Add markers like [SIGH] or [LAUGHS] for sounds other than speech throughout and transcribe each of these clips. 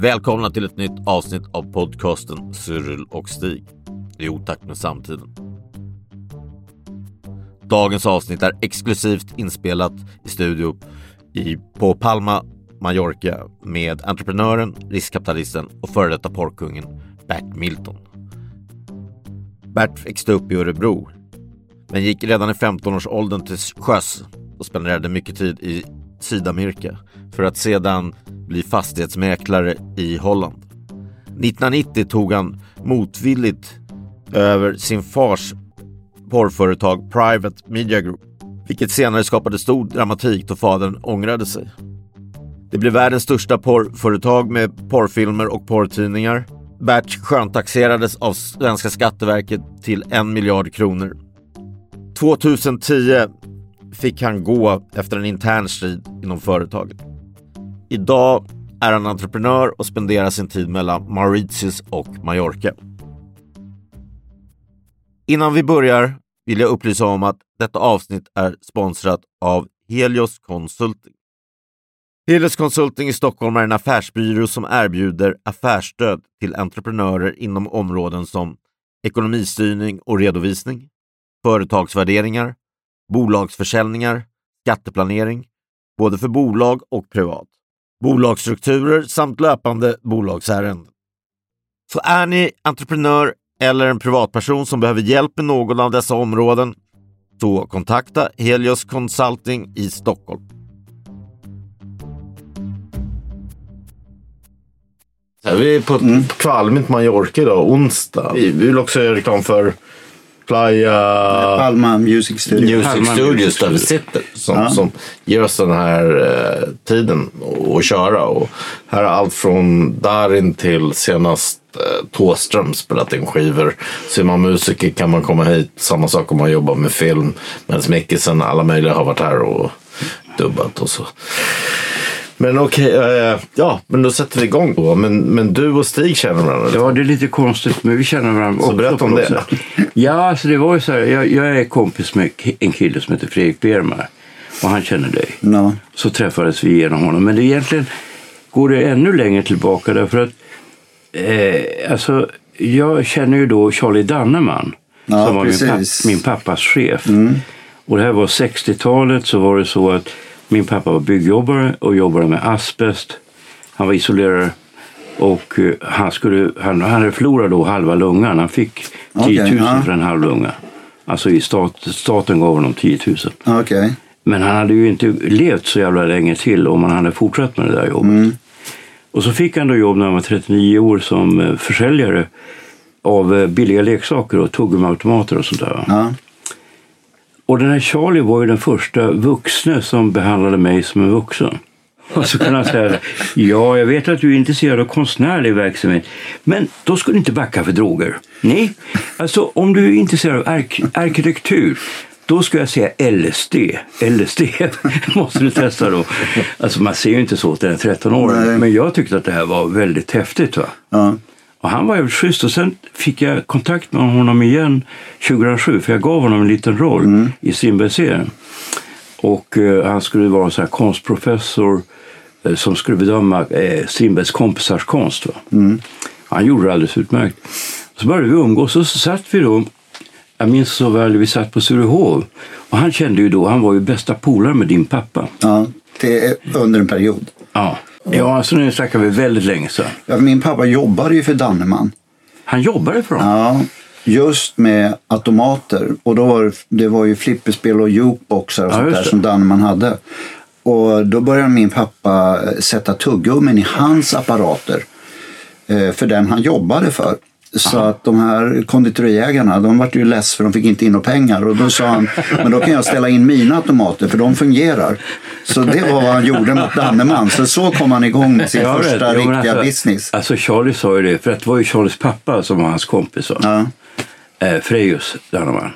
Välkomna till ett nytt avsnitt av podcasten Cyril och Stig i otakt med samtiden. Dagens avsnitt är exklusivt inspelat i studio i, på Palma, Mallorca med entreprenören, riskkapitalisten och före detta porrkungen Bert Milton. Bert växte upp i Örebro men gick redan i 15-årsåldern till sjöss och spenderade mycket tid i Sydamerika för att sedan bli fastighetsmäklare i Holland. 1990 tog han motvilligt över sin fars porrföretag Private Media Group, vilket senare skapade stor dramatik då fadern ångrade sig. Det blev världens största porrföretag med porrfilmer och porrtidningar. Bert sköntaxerades av svenska skatteverket till en miljard kronor. 2010 fick han gå efter en intern strid inom företaget. Idag är han entreprenör och spenderar sin tid mellan Mauritius och Mallorca. Innan vi börjar vill jag upplysa om att detta avsnitt är sponsrat av Helios Consulting. Helios Consulting i Stockholm är en affärsbyrå som erbjuder affärsstöd till entreprenörer inom områden som ekonomistyrning och redovisning, företagsvärderingar, bolagsförsäljningar, skatteplanering, både för bolag och privat, bolagsstrukturer samt löpande bolagsärenden. Så är ni entreprenör eller en privatperson som behöver hjälp med någon av dessa områden så kontakta Helios Consulting i Stockholm. Vi är på mm. Kvalmint Mallorca idag, onsdag. Vi vill också göra reklam för Playa... Palma Music Studios. Music Palma Studios där vi sitter. Som, ja. som ger oss den här eh, tiden att köra. Och här är allt från Darin till senast eh, Tåström spelat in skivor. Så är man musiker kan man komma hit. Samma sak om man jobbar med film. Medan Mickisen, alla möjliga har varit här och dubbat och så. Men okej, okay, ja, men då sätter vi igång då. Men, men du och Stig känner varandra? Ja, det är lite konstigt, men vi känner varandra Så berätta om det. Ja, alltså det var ju så här, jag, jag, är kompis med en kille som heter Fredrik Bermar och han känner dig. No. Så träffades vi genom honom. Men det egentligen går det ännu längre tillbaka därför att eh, alltså, jag känner ju då Charlie Danneman ja, som var min, papp, min, pappas chef. Mm. Och det här var 60-talet så var det så att min pappa var byggjobbare och jobbade med asbest. Han var isolerare och eh, han, skulle, han, han hade förlorat då halva lungan. Han fick 10 000 okay, för en halv lunga. Alltså i stat, staten gav honom 10 000. Okay. Men han hade ju inte levt så jävla länge till om han hade fortsatt med det där jobbet. Mm. Och så fick han då jobb när han var 39 år som eh, försäljare av eh, billiga leksaker och tuggummiautomater och sånt där. Ja. Och den här Charlie var ju den första vuxne som behandlade mig som en vuxen. Och så kan han säga, ja jag vet att du är intresserad av konstnärlig verksamhet, men då ska du inte backa för droger. Nej, alltså om du är intresserad av ark arkitektur, då ska jag säga LSD. LSD [LAUGHS] måste du testa då. Alltså man ser ju inte så åt den 13 år, men jag tyckte att det här var väldigt häftigt. Va? Ja. Och han var jävligt schysst och sen fick jag kontakt med honom igen 2007 för jag gav honom en liten roll mm. i Strindbergsserien. Och eh, han skulle vara så här konstprofessor eh, som skulle bedöma eh, Strindbergs kompisars konst. Mm. Han gjorde det alldeles utmärkt. Så började vi umgås och så satt vi då jag minns så väl, vi satt på Surehov och han kände ju då, han var ju bästa polare med din pappa. Ja, det under en period. Ja, Ja, alltså nu snackar vi väldigt länge sedan. Ja, min pappa jobbade ju för Danneman. Han jobbade för dem? Ja, just med automater. Och då var det, det var ju flipperspel och jukeboxar och ja, sånt där som Danneman hade. Och då började min pappa sätta tuggummin i hans apparater. Eh, för den han jobbade för. Så att de här konditoriägarna, de vart ju less för de fick inte in några pengar. Och då sa han, men då kan jag ställa in mina automater för de fungerar. Så det var vad han gjorde mot Danneman. Så så kom han igång med sin Jag första men riktiga alltså, business. Alltså Charlie sa ju det, för att det var ju Charlies pappa som var hans kompis. Ja. Eh, Frejus Danneman.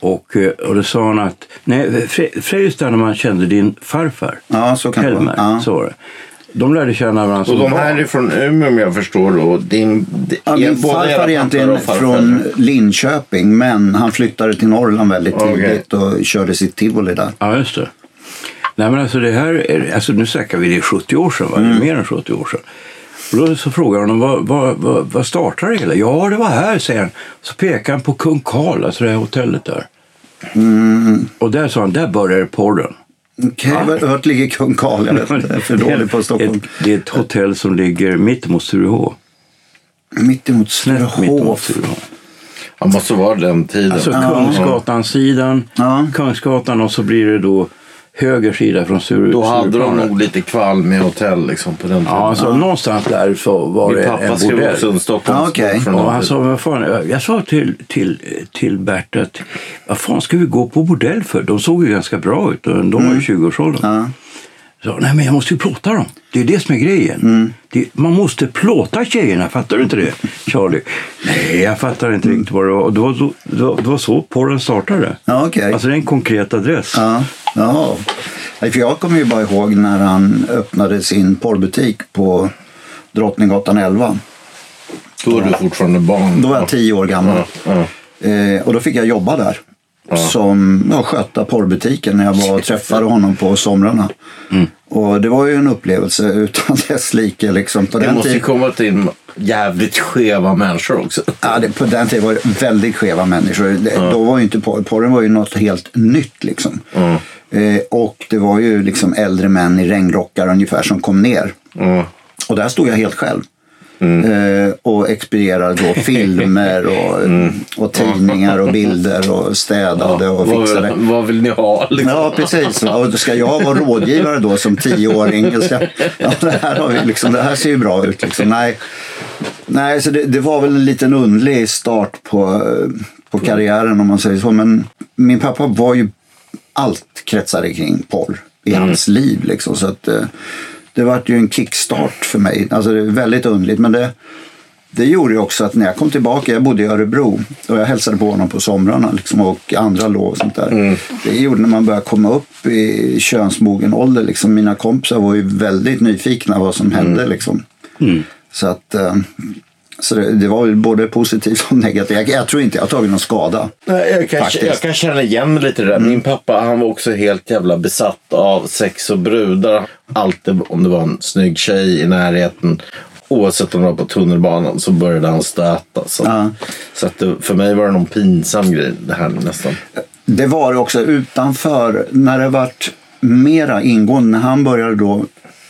Och, eh, och då sa han att, nej, Fre, Frejus Danneman kände din farfar. Ja, så kan det Helmer, vara. Ja. så var det. De lärde känna varandra Och de här är från Umeå om jag förstår då. Din, di- Ja, min farfar är egentligen från Linköping men han flyttade till Norrland väldigt Okej. tidigt och körde sitt tivoli där. Ja, just det. Nej, men alltså det här, är, alltså nu snackar vi det är 70 år sedan, va? Mm. Det är mer än 70 år sedan. Och då så frågar honom, vad, vad, vad, vad startar det hela? Ja, det var här, säger han. Så pekar han på Kung Karl, alltså det här hotellet där. Mm. Och där sa han, där började porren. Okej, okay, vart ligger Kung Karl? Jag vet inte, för dålig på Stockholm. Ett, det är ett hotell som ligger mitt emot Sturehof. Mittemot Snett mitt emot Sturehof. Sturehof. Han måste vara den tiden. Alltså Kungsgatan-sidan, Ja. Kungsgatan och så blir det då höger sida från Sture, Då hade de Stureplan. nog lite kval med hotell liksom på den tiden. Ja, alltså någonstans där så var Min det pappa en skrev bordell. också en Stockholms Ja, okej. från Och han sa, vad fan, jag sa till, till, till Bert att vad fan ska vi gå på bordell för? De såg ju ganska bra ut och de var ju 20-årsåldern. Ja. Så, nej men jag måste ju plåta dem. Det är det som är grejen. Mm. Det, man måste plåta tjejerna, fattar du inte det Charlie? Nej, jag fattar inte riktigt vad det var. Det var, så, det var, det var så porren startade. Ja, okej. Alltså det är en konkret adress. Ja. Nej, För jag kommer ju bara ihåg när han öppnade sin porrbutik på Drottninggatan 11. Då är du fortfarande barn. Då var jag tio år gammal. Ja, Eh, och då fick jag jobba där. Som ja, sköta porrbutiken när jag var och träffade honom på somrarna. Mm. Och det var ju en upplevelse utan [LAUGHS] dess like. Liksom. På Det den måste ju tiden, komma till jävligt skeva människor också. ja, det, på den tiden var det väldigt skeva människor. Det, Då var ju inte porr, porren var ju något helt nytt. Liksom. Eh, och det var ju liksom äldre män i regnrockar ungefär som kom ner. Mm. Och där stod jag helt själv. Eh, och expedierade då [LAUGHS] filmer och, och tidningar och bilder och städade och vad, fixade. vad vill ni ha? Liksom? Ja, precis. Och ska jag vara rådgivare då som tioåring? Ska, ja, det, här har vi liksom, det här ser ju bra ut. Liksom. Nej, Nej så det, det var väl en liten underlig start på, på karriären om man säger så. Men min pappa var ju allt kretsade kring porr i hans liv. Liksom, så att, eh, det var ju en kickstart för mig. Alltså, det är väldigt underligt. Men det, det gjorde ju också att när jag kom tillbaka, jag bodde i Örebro och jag hälsade på honom på somrarna liksom, och andra lov och sånt där. Det gjorde när man började komma upp i könsmogen ålder. Liksom, mina kompisar var ju väldigt nyfikna vad som hände. Liksom. Så att eh, så det, det var både positivt och negativt. Jag, jag tror inte jag har tagit någon skada. Nej, jag, kan, jag kan känna igen mig lite i det där. Min pappa han var också helt jävla besatt av sex och brudar. Alltid om det var en snygg tjej i närheten. Oavsett om det var på tunnelbanan så började han stöta. Så, Ja. så att det, för mig var det någon pinsam grej det här nästan. Det var det också utanför, när det vart mera ingående, när han började då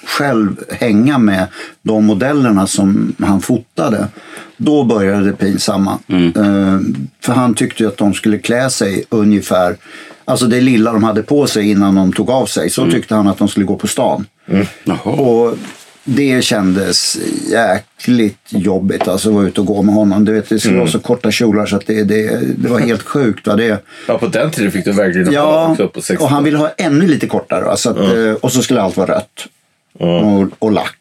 själv hänga med de modellerna som han fotade. Då började det pinsamma. Eh, för han tyckte att de skulle klä sig ungefär, alltså det lilla de hade på sig innan de tog av sig. Så tyckte han att de skulle gå på stan. Jaha. Och det kändes jäkligt jobbigt alltså att vara ute och gå med honom. Du vet, det skulle vara så korta kjolar så att det, det, det var helt sjukt. Va? Det, Ja, på den tiden fick du verkligen ha Ja, också på 60 och han ville ha ännu lite kortare. va, Så att, eh, Och så skulle allt vara rött. Och, och lack.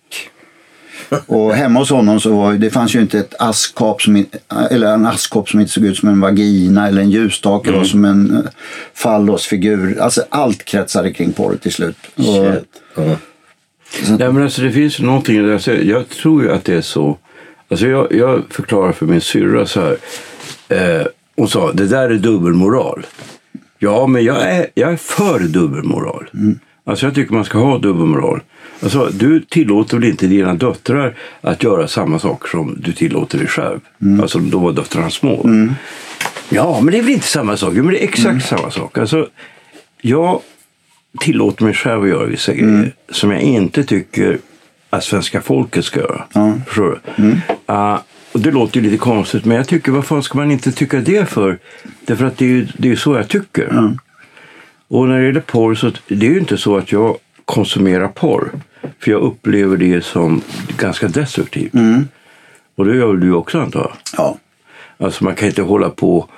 Och hemma hos honom så var det fanns ju inte ett askkopp som, eller en askkopp som inte såg ut som en vagina eller en ljusstake. Var som en eh, fallosfigur. Alltså allt kretsade kring porr till slut. Och, Shit. Ja. Nej, men alltså, det finns ju någonting. Alltså, jag tror ju att det är så. Alltså, jag, jag förklarar för min syrra så här. Eh, hon sa, det där är dubbelmoral. Ja, men jag är, jag är för dubbelmoral. Alltså jag tycker man ska ha dubbelmoral. Alltså, du tillåter väl inte dina döttrar att göra samma saker som du tillåter dig själv? Alltså då var döttrarna små. Ja, men det är väl inte samma sak? Jo, men det är exakt samma sak. Alltså, jag tillåter mig själv att göra vissa grejer som jag inte tycker att svenska folket ska göra. Förstår du? Ah, och det låter ju lite konstigt, men jag tycker, vad fan ska man inte tycka det för? Därför att det är ju det är så jag tycker. Och när det gäller porr så det är ju inte så att jag konsumerar porr. För jag upplever det som ganska destruktivt. Och det gör väl du också antar jag? Ja. Alltså man kan inte hålla på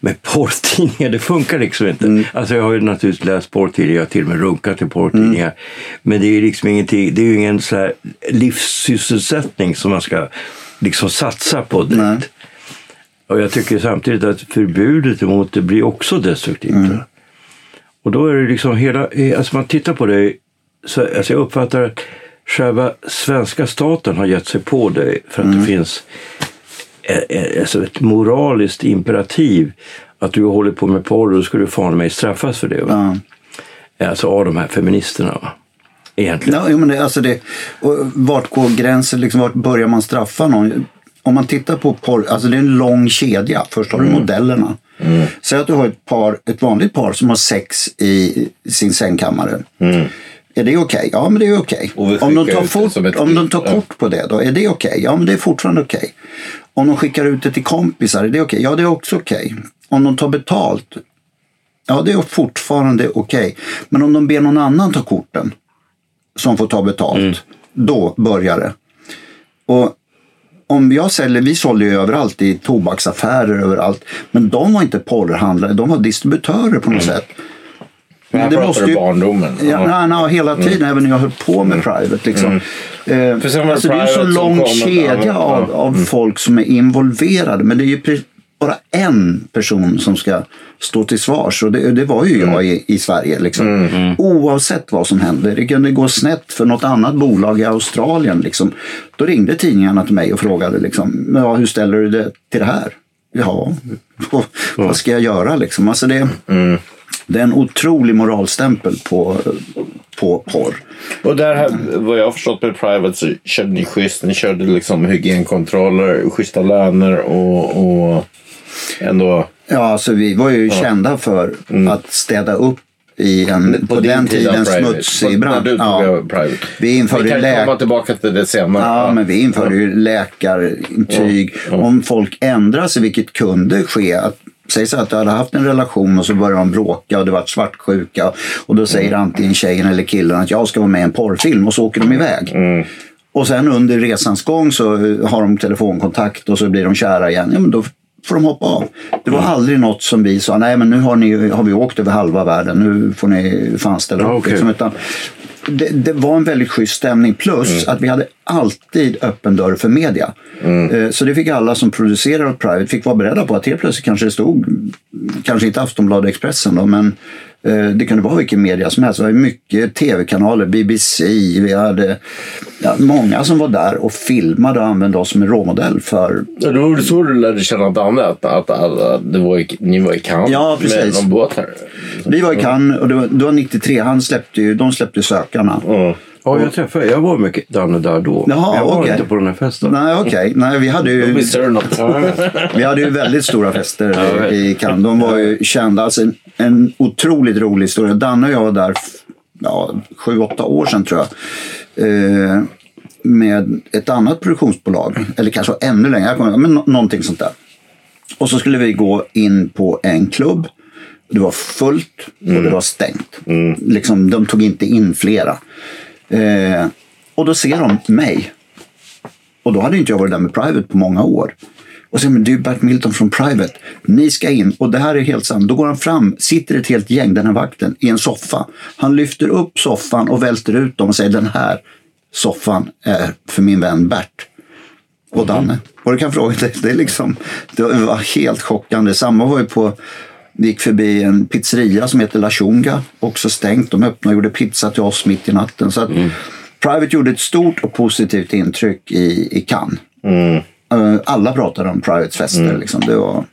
med porrtidningar, det funkar liksom inte. Mm. Alltså jag har ju naturligtvis läst porrtidningar, jag har till och med runkat i porrtidningar. Mm. Men det är liksom ingenting, det är ju ingen så här livssysselsättning som man ska liksom satsa på direkt. Nej. Och jag tycker samtidigt att förbudet emot det blir också destruktivt. Mm. Och då är det liksom hela, alltså man tittar på det, så, alltså jag uppfattar att själva svenska staten har gett sig på dig för att Mm. det finns eh, eh, alltså ett moraliskt imperativ att du håller på med porr, då ska du fan mig straffas för det. Va? Ja. Alltså av de här feministerna. Va? Egentligen. Ja, men det, alltså det, och vart går gränsen? Liksom, vart börjar man straffa någon? Om man tittar på porr, alltså det är en lång kedja. Först har du modellerna. Säg att du har ett, par, ett vanligt par som har sex i sin sängkammare. Är det okej? Ja, men det är okej. Vi Om, de tar fort, ett om de tar kort på det, då är det okej? Ja, men det är fortfarande okej. Om de skickar ut det till kompisar, är det okej? Ja, det är också okej. Om de tar betalt, ja, det är fortfarande okej. Men om de ber någon annan ta korten, som får ta betalt, då börjar det. Och om jag säljer, vi sålde ju överallt i tobaksaffärer överallt. Men de var inte porrhandlare, de var distributörer på något sätt. Men här det pratar måste du ju- barndomen. Ja, nej, nej, hela tiden, även när jag höll på med private. Liksom. Eh, var det alltså, det är ju så lång kedja ja, av, ja. av folk som är involverade. Men det är ju bara en person som ska stå till svars. Och det, det var ju jag i, i Sverige. Liksom. Oavsett vad som hände. Det kunde gå snett för något annat bolag i Australien. Liksom. Då ringde tidningarna till mig och frågade liksom, ja, hur ställer du det till det här? Ja, [LAUGHS] vad ska jag göra liksom? Alltså det, det är en otrolig moralstämpel på, på porr. Och där, här, vad jag har förstått med Private så körde ni schysst. Ni körde liksom hygienkontroller, schyssta löner och, och ändå... Ja, alltså vi var ju kända för att städa upp i en, på, din den tid tiden, smutsig bransch. Ja. Vi införde Vi kan läk- komma tillbaka till det senare. Ja, men vi införde ju läkarintyg. Om folk ändrar sig, vilket kunde ske. Att, säg så att du hade haft en relation och så började de bråka och det var svartsjuka. Och då säger antingen tjejen eller killen att jag ska vara med i en porrfilm och så åker de iväg. Och sen under resans gång så har de telefonkontakt och så blir de kära igen. Ja, men då får de hoppa av. Det var aldrig något som vi sa, nej men nu har, ni, har vi åkt över halva världen, nu får ni fan ställa upp. okej. Liksom, utan det, det var en väldigt schysst stämning. Plus att vi hade alltid öppen dörr för media. Eh, Så det fick alla som producerade åt Private fick vara beredda på att helt plötsligt kanske det stod, kanske inte Aftonbladet Expressen då, men det kunde vara vilken media som helst. Det var mycket tv-kanaler, BBC, vi hade ja, många som var där och filmade och använde oss som en råmodell för Ja, Då var det så du lärde känna Danne, att, att, att, att det var i, ni var i Cannes Ja, precis. med någon båt här. Vi var i Cannes och det var, det var 93, han släppte ju, de släppte Sökarna. Mm. Ja, jag träffade, jag var med Danne där då. Jaha, jag var okej. inte på den här festen. Nej, okej. Nej, vi hade ju... [LAUGHS] Vi hade ju väldigt stora fester i Cannes. De var ju kända. Alltså en, en otroligt rolig historia. Danne och jag var där ja, sju, åtta år sedan tror jag. Eh, med ett annat produktionsbolag. Eller kanske ännu längre. Kommer, men nå- någonting sånt där. Och så skulle vi gå in på en klubb. Det var fullt och det var stängt. Liksom, de tog inte in flera. Eh, och då ser de mig. Och då hade inte jag varit där med Private på många år. Och säger, men det är ju Bert Milton från Private. Ni ska in. Och det här är helt sant. Då går han fram, sitter ett helt gäng, den här vakten, i en soffa. Han lyfter upp soffan och välter ut dem och säger den här soffan är för min vän Bert. Och Danne. Och du kan fråga, det, det, är liksom, det var helt chockande. Samma var ju på, vi gick förbi en pizzeria som heter La Chunga. Också stängt. De öppnade och gjorde pizza till oss mitt i natten. Så att Private gjorde ett stort och positivt intryck i, i Cannes. Eh, Alla pratade om Privates fester. Liksom. Det var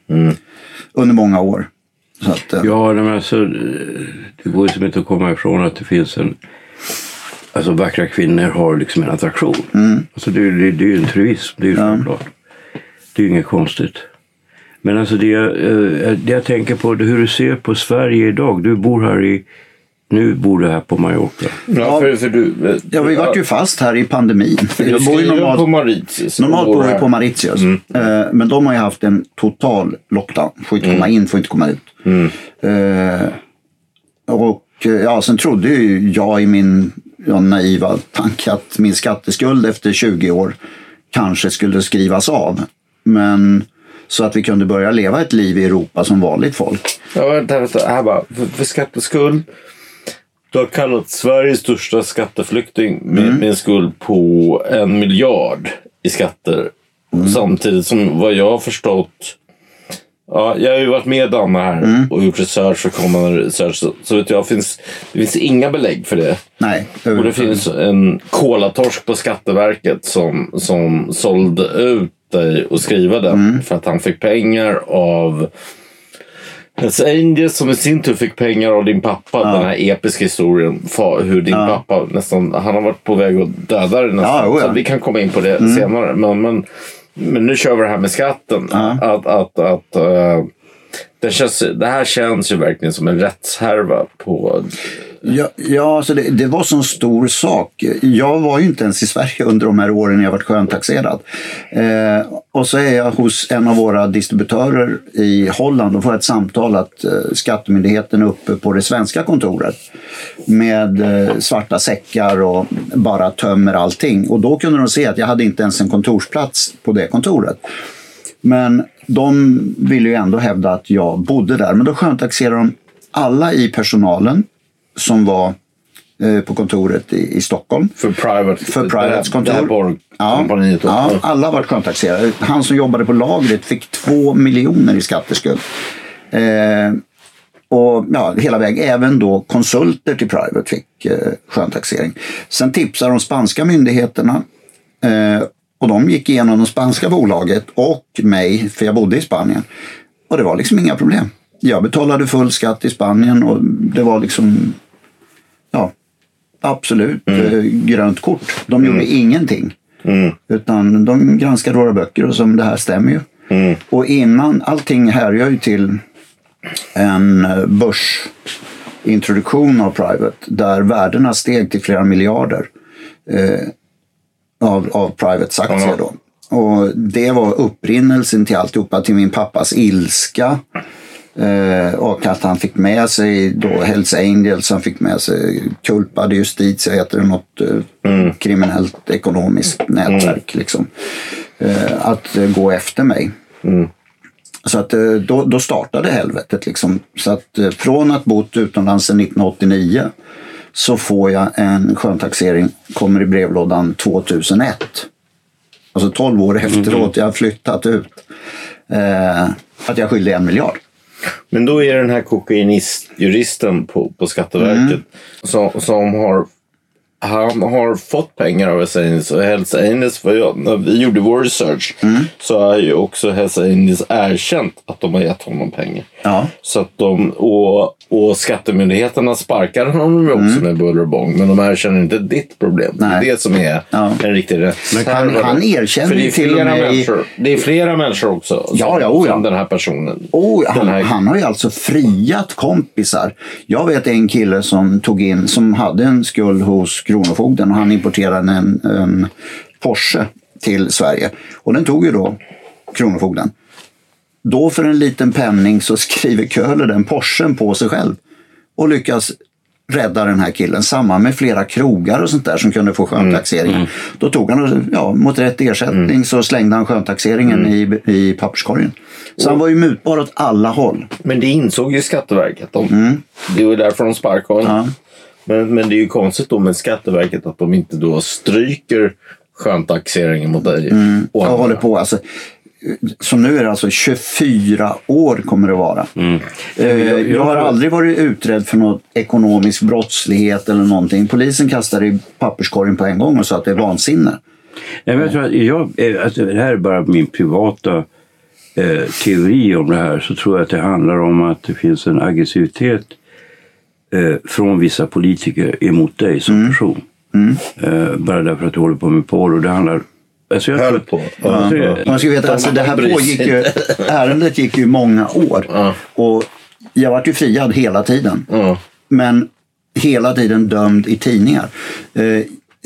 under många år. Att, eh, Ja, men alltså, eh, det går ju som inte att komma ifrån att det finns en... Alltså vackra kvinnor har liksom en attraktion. Alltså, det, det, det är ju en truism, det är ju självklart. Det är ju inget konstigt. Men alltså det, jag, eh, det jag tänker på, hur du ser på Sverige idag. Du bor här i... Nu bor du här på Mallorca. Ja, för, för du, ja, vi vart ju fast här i pandemin. Jag bor ju normalt på Mauritius. Normalt bor här. på Mauritius. Eh, men de har ju haft en total lockdown. Får inte komma in, får inte komma ut. Eh, och ja, sen trodde ju jag i min ja, naiva tanke att min skatteskuld efter 20 år kanske skulle skrivas av. Men så att vi kunde börja leva ett liv i Europa som vanligt folk. Ja, vänta, vänta. Här bara. För, för skatteskuld. Du har kallat Sveriges största skatteflykting med, med en skuld på en miljard i skatter. Samtidigt som vad jag har förstått. Ja, jag har ju varit med Danne här och gjort research för kommande research. Så, så vet jag, finns, det finns inga belägg för det. Nej, Och det finns en kolatorsk på Skatteverket som, som sålde ut dig och skriva den för att han fick pengar av Hells Angels som i sin tur fick pengar av din pappa. Den här episka historien. Hur din pappa nästan, han har varit på väg att döda dig nästan. Ja, ja. Så vi kan komma in på det senare. Men, men, men nu kör vi det här med skatten. Att, att, att, eh, det, känns, det här känns ju verkligen som en rättshärva på Ja, ja alltså det, det var så en stor sak. Jag var ju inte ens i Sverige under de här åren jag varit sköntaxerad. Eh, och så är jag hos en av våra distributörer i Holland och får ett samtal att eh, Skattemyndigheten är uppe på det svenska kontoret med eh, svarta säckar och bara tömmer allting. Och då kunde de se att jag hade inte ens en kontorsplats på det kontoret. Men de ville ju ändå hävda att jag bodde där. Men då sköntaxerade de alla i personalen som var eh, på kontoret i, i Stockholm. För private, För Privates kontor. Borgkompaniet. då. ja, alla var sköntaxerade. Han som jobbade på lagret fick två miljoner i skatteskuld. Eh, och ja, hela vägen, även då konsulter till Private fick eh, sköntaxering. Sen tipsade de spanska myndigheterna eh, och de gick igenom det spanska bolaget och mig, för jag bodde i Spanien. Och det var liksom inga problem. Jag betalade full skatt i Spanien och det var liksom, ja, absolut eh, grönt kort. De gjorde ingenting. Utan de granskade våra böcker och som det här stämmer ju. Och innan, allting härrör ju till en eh, börsintroduktion av Private där värdena steg till flera miljarder eh, av, av Privates aktier. Då. Och det var upprinnelsen till alltihopa, till min pappas ilska. Eh, och att han fick med sig då Hells Angels, han fick med sig Culpa de Justitia, heter det, något eh, kriminellt ekonomiskt nätverk. Liksom, eh, att eh, gå efter mig. Så att eh, då, då startade helvetet. Liksom. Så att eh, från att bott utomlands sedan 1989 så får jag en sköntaxering, kommer i brevlådan 2001. Alltså 12 år efteråt, jag har flyttat ut. Eh, att jag skyllde en miljard. Men då är den här kokainistjuristen på, på Skatteverket Mm. som, som har han har fått pengar av Hells Angels och Hells Angels, för jag, när vi gjorde vår research Mm. så har ju också Hells Angels erkänt att de har gett honom pengar. Ja. Så att de, och, och skattemyndigheterna sparkar honom också med buller och bång. Men de erkänner inte ditt problem. Det Mm. Nej. är det som är Ja. en riktig rätt. han- han erkänner det ju till och med människor. Det är flera människor också. Som, Ja, ja, oh ja. som den här personen. Oh, han, här, han har ju alltså friat kompisar. Jag vet en kille som tog in, som hade en skuld hos Kronofogden och han importerade en, en Porsche till Sverige. Och den tog ju då Kronofogden. Då för en liten penning så skriver Köhler den Porschen på sig själv och lyckas rädda den här killen. Samma med flera krogar och sånt där som kunde få sköntaxeringen. Då tog han, och, ja, mot rätt ersättning så slängde han sköntaxeringen i, i papperskorgen. Så han var ju mutbar åt alla håll. Men det insåg ju Skatteverket. De, Det var därför de sparkade honom. Mm. Ja. Men, men det är ju konstigt då med Skatteverket att de inte då stryker sköntaxeringen mot dig. och Jag andra. håller på alltså. Så nu är det alltså 24 år kommer det vara. Eh, Jag har aldrig varit utredd för något ekonomisk brottslighet eller någonting. Polisen kastade i papperskorgen på en gång och sa att det är vansinne. Nej, men jag tror att jag, eh, alltså, det här är bara min privata eh, teori om det här. Så tror jag att det handlar om att det finns en aggressivitet eh, från vissa politiker emot dig som person. Eh, bara därför att du håller på med porr. Och det handlar... Alltså jag Höll tror- på. Alltså, jag- Man ska veta, alltså, det här pågick ju, [LAUGHS] ärendet gick ju i många år. Och jag vart ju friad hela tiden. Ja. Men hela tiden dömd i tidningar. Eh,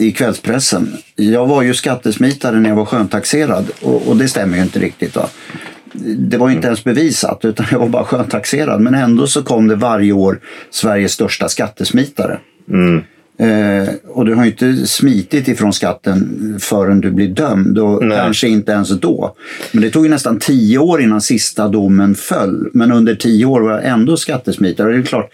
I kvällspressen. Jag var ju skattesmitare när jag var sköntaxerad. Och, och det stämmer ju inte riktigt. Va? Det var inte ens bevisat utan jag var bara sköntaxerad. Men ändå så kom det varje år Sveriges största skattesmitare. Eh, och du har ju inte smitit ifrån skatten förrän du blir dömd och Nej. kanske inte ens då. Men det tog ju nästan tio år innan sista domen föll. Men under tio år var jag ändå skattesmitare. Och det är klart,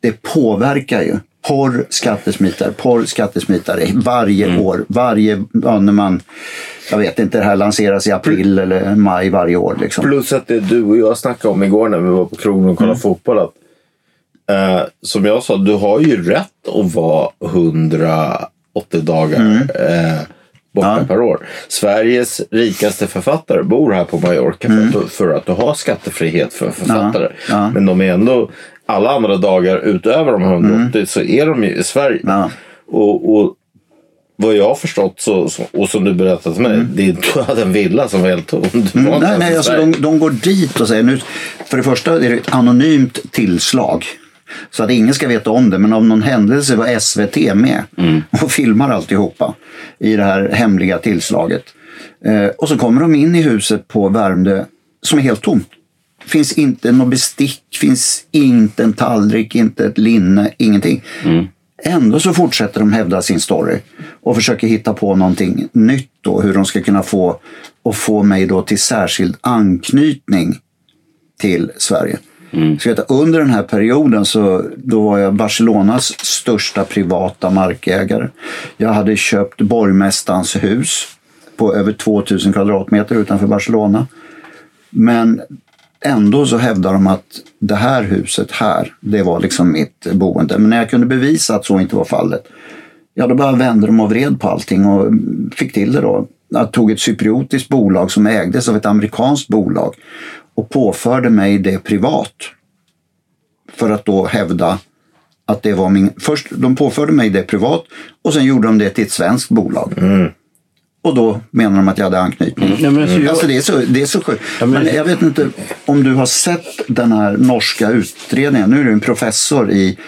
det påverkar ju. Porr, skattesmitare, porr, skattesmitare varje år. Varje, ja, när man, jag vet inte, det här lanseras i april eller maj varje år. Liksom. Plus att det du och jag snackade om igår när vi var på krogen och kollade fotboll. Att, eh, som jag sa, du har ju rätt att vara 180 dagar eh, borta Ja. per år. Sveriges rikaste författare bor här på Mallorca för, att, för att du har skattefrihet för författare. Ja. Men de är ändå, alla andra dagar utöver de 180 så är de ju i Sverige. Ja. Och, och vad jag har förstått så, och som du berättade för mig, det är, du hade en villa som var helt tom. Mm, nej, nej, alltså de, de går dit och säger nu, för det första är det ett anonymt tillslag. Så att ingen ska veta om det, men av någon händelse var SVT med och filmar alltihopa i det här hemliga tillslaget. Eh, och så kommer de in i huset på Värmdö som är helt tomt. Finns inte något bestick, finns inte en tallrik, inte ett linne, ingenting. Ändå så fortsätter de hävda sin story och försöker hitta på någonting nytt då, hur de ska kunna få och få mig då till särskild anknytning till Sverige. Mm. Så vet, under den här perioden så då var jag Barcelonas största privata markägare. Jag hade köpt borgmästarens hus på över 2000 kvadratmeter utanför Barcelona. Men ändå så hävdar de att det här huset här, det var liksom mitt boende. Men när jag kunde bevisa att så inte var fallet, ja då bara vände de och vred på allting och fick till det då. Jag tog ett cypriotiskt bolag som ägdes av ett amerikanskt bolag och påförde mig det privat. För att då hävda att det var min... Först de påförde mig det privat och sen gjorde de det till ett svenskt bolag. Och då menar de att jag hade anknytning. Ja, men alltså, Alltså det är så, det är så sjukt. Men- jag vet inte om du har sett den här norska utredningen. Nu är du en professor i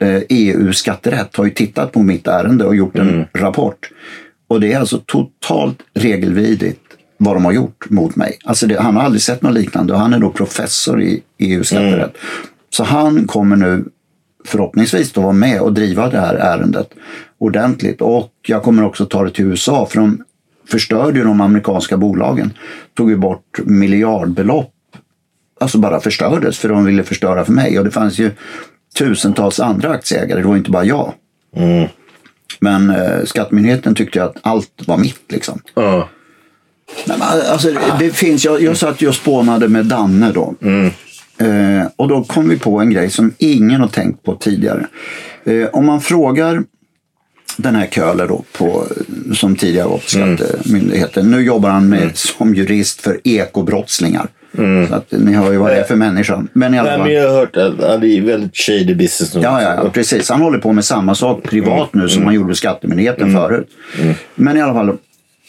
eh, EU-skatterätt. Har ju tittat på mitt ärende och gjort en rapport. Och det är alltså totalt regelvidrigt vad de har gjort mot mig. Alltså det, han har aldrig sett något liknande och han är då professor i EU-skatterätt. Så han kommer nu förhoppningsvis då vara med och driva det här ärendet ordentligt. Och jag kommer också ta det till USA för de förstörde ju de amerikanska bolagen. Tog ju bort miljardbelopp. Alltså bara förstördes för de ville förstöra för mig. Och det fanns ju tusentals andra aktieägare, det var inte bara jag. Men eh, Skattemyndigheten tyckte att allt var mitt liksom. Ja. Nej, men alltså, det, finns, jag, jag satt ju och spånade med Danne då. Eh, och då kom vi på en grej som ingen har tänkt på tidigare. Eh, om man frågar den här Köhler då, på, som tidigare var på Skattemyndigheten. Nu jobbar han med, som jurist för ekobrottslingar. Så att ni hör ju vad det är för människa. Men i alla Nej, fall. men jag har hört att att det är väldigt shady business nu. Ja, ja, ja, precis. Han håller på med samma sak privat nu som han gjorde med Skattemyndigheten förut. Men i alla fall,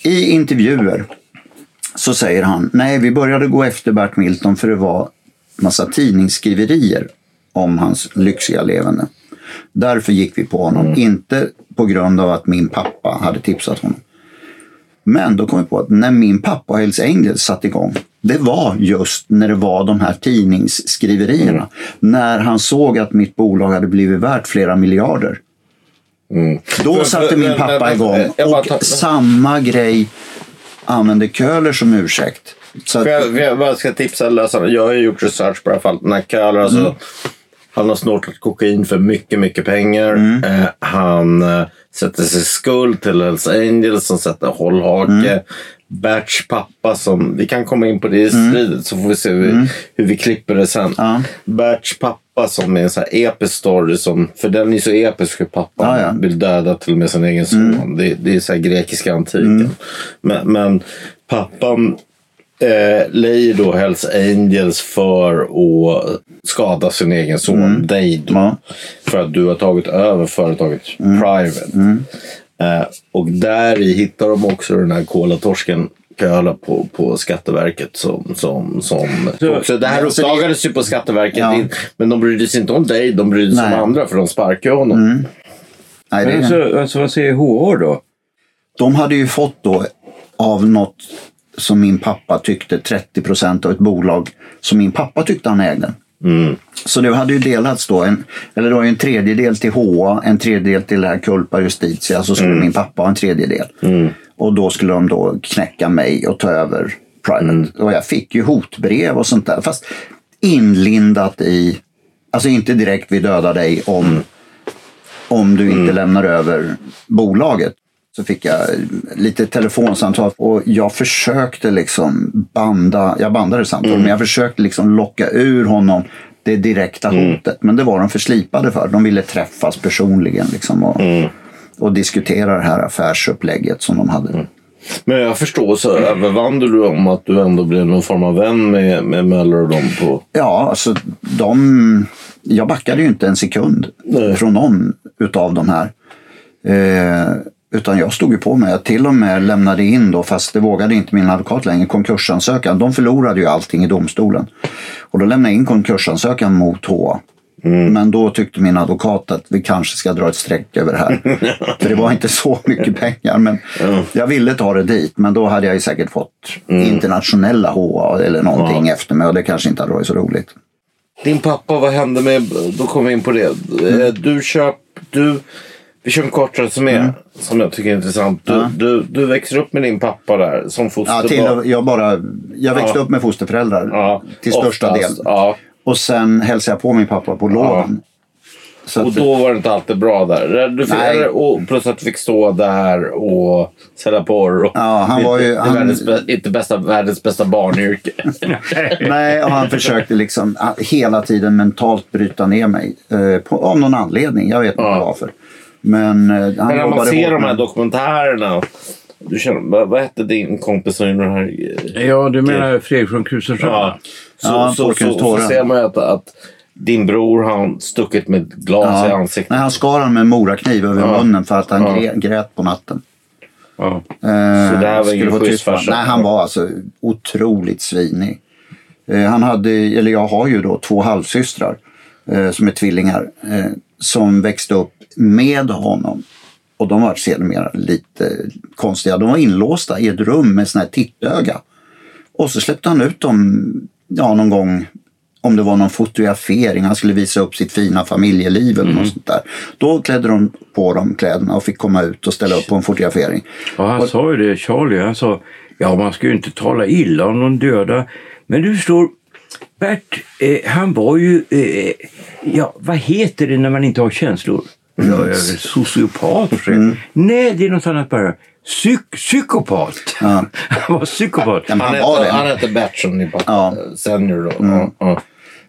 i intervjuer så säger han, nej vi började gå efter Bert Milton för det var massa tidningsskriverier om hans lyxiga levande. Därför gick vi på honom, inte på grund av att min pappa hade tipsat honom. Men då kom vi på att när min pappa och Hells Angels satte igång, det var just när det var de här tidningsskriverierna. När han såg att mitt bolag hade blivit värt flera miljarder. Då För- satte min pappa igång. Och samma grej använde Köhler som ursäkt. Så att, jag, jag bara ska tipsa läsarna. Jag har ju gjort research på det här fallet. Den här Köhler, alltså, Mm. han har snortat kokain för mycket, mycket pengar. Mm. Eh, han eh, sätter sig skuld till Hells Angels som sätter hållhake. Mm. Berts pappa som, vi kan komma in på det i stridet så får vi se hur, hur vi klipper det sen. Mm. Ja. Berts pappa som är en så här episk story som, för den är så episk hur pappan Mm. ja. vill döda till och med sin egen son. Det, det är så här grekiska antiken. Mm. Men, men pappan eh, lejer då Hells Angels för att skada sin egen son dig då. Mm. Ja. För att du har tagit över företaget Mm. Private. Eh, och där i hittar de också den här kolatorsken Köhler på, på Skatteverket. Som, som, som också, det här uppdagades ju på Skatteverket. Ja. in- Men de brydde sig inte om dig, de brydde sig Nej. om andra för de sparkade honom. nej, det Men alltså, alltså, vad säger HR då? de hade ju fått då av något som min pappa tyckte 30 procent av ett bolag som min pappa tyckte han ägde. Så det hade ju delats då, en, eller det var ju en tredjedel till HA, en tredjedel till det här Culpa Justitia, så skulle min pappa ha en tredjedel. Och då skulle de då knäcka mig och ta över Private. Och jag fick ju hotbrev och sånt där, fast inlindat i, alltså inte direkt vi dödar dig om, om du inte lämnar över bolaget. Så fick jag lite telefonsamtal och jag försökte liksom banda, jag bandade samtal, men jag försökte liksom locka ur honom det direkta hotet. Men det var de för slipade för. De ville träffas personligen liksom och, och diskutera det här affärsupplägget som de hade. Men jag förstår så övervann du om att du ändå blev någon form av vän med, med Möller och dem på... Ja, alltså de... Jag backade ju inte en sekund Nej. från någon utav de här. Eh, utan jag stod ju på mig. Jag till och med lämnade in då, fast det vågade inte min advokat längre, konkursansökan. De förlorade ju allting i domstolen. Och då lämnade jag in konkursansökan mot HA. Men då tyckte min advokat att vi kanske ska dra ett streck över det här. [LAUGHS] För det var inte så mycket pengar. Men Jag ville ta det dit, men då hade jag ju säkert fått internationella HA eller någonting efter mig och det kanske inte hade varit så roligt. Din pappa, vad hände med... Då kommer vi in på det. Mm. Eh, Du köp... Du... Vi kör en kort resumé Mm. som jag tycker är intressant. Du, du, du växer upp med din pappa där som Ja, fosterbarn. till, jag, bara, jag växte Ja. upp med fosterföräldrar Ja, till största oftast, del. Ja. Och sen hälsade jag på min pappa på loven. Så Och då var det inte alltid bra där. Du fick, Nej. och plus att du fick stå där och sälja porr. Och Ja, han var ju- Inte, han- världens, inte bästa, världens bästa barnyrke. [LAUGHS] nej, och han försökte liksom ah, hela tiden mentalt bryta ner mig. Eh, på, av någon anledning, jag vet inte Ja. varför. Men eh, han Men när man ser de här med- dokumentärerna. Du känner, vad, vad hette din kompis som gjorde den här? Ja, du menar Fredrik från Kusenström? Ja. Så, Ja, så, så, ser man ju att, att din bror han stuckit med glas i Ja. ansiktet. Nej, han skar han med morakniv över Ja. munnen för att han Ja. grät, på natten. Ja. Eh, Så det här var skulle ingen få schysst honom. farsa? Nej, han var alltså otroligt svinig. Eh, han hade, eller jag har ju då två halvsystrar eh, som är tvillingar eh, som växte upp med honom. Och de var sedermera lite konstiga. De var inlåsta i ett rum med sån här tittöga. Och så släppte han ut dem ja, någon gång om det var någon fotografering, han skulle visa upp sitt fina familjeliv eller något sånt där. Då klädde de på dem kläderna och fick komma ut och ställa upp på en fotografering. Och han sa ju det, Charlie, han sa ja man ska ju inte tala illa om de döda. Men du förstår, Bert, eh, han var ju, eh, ja vad heter det när man inte har känslor? Ja, jag är sociopat. Mm. Nej, det är något annat bara. Psyk psykopat. Ja. [LAUGHS] Han var psykopat. Ja, Han, han var hette, han det. hette Bert som din pappa. Ja. eh, Senior då. Ja, ja.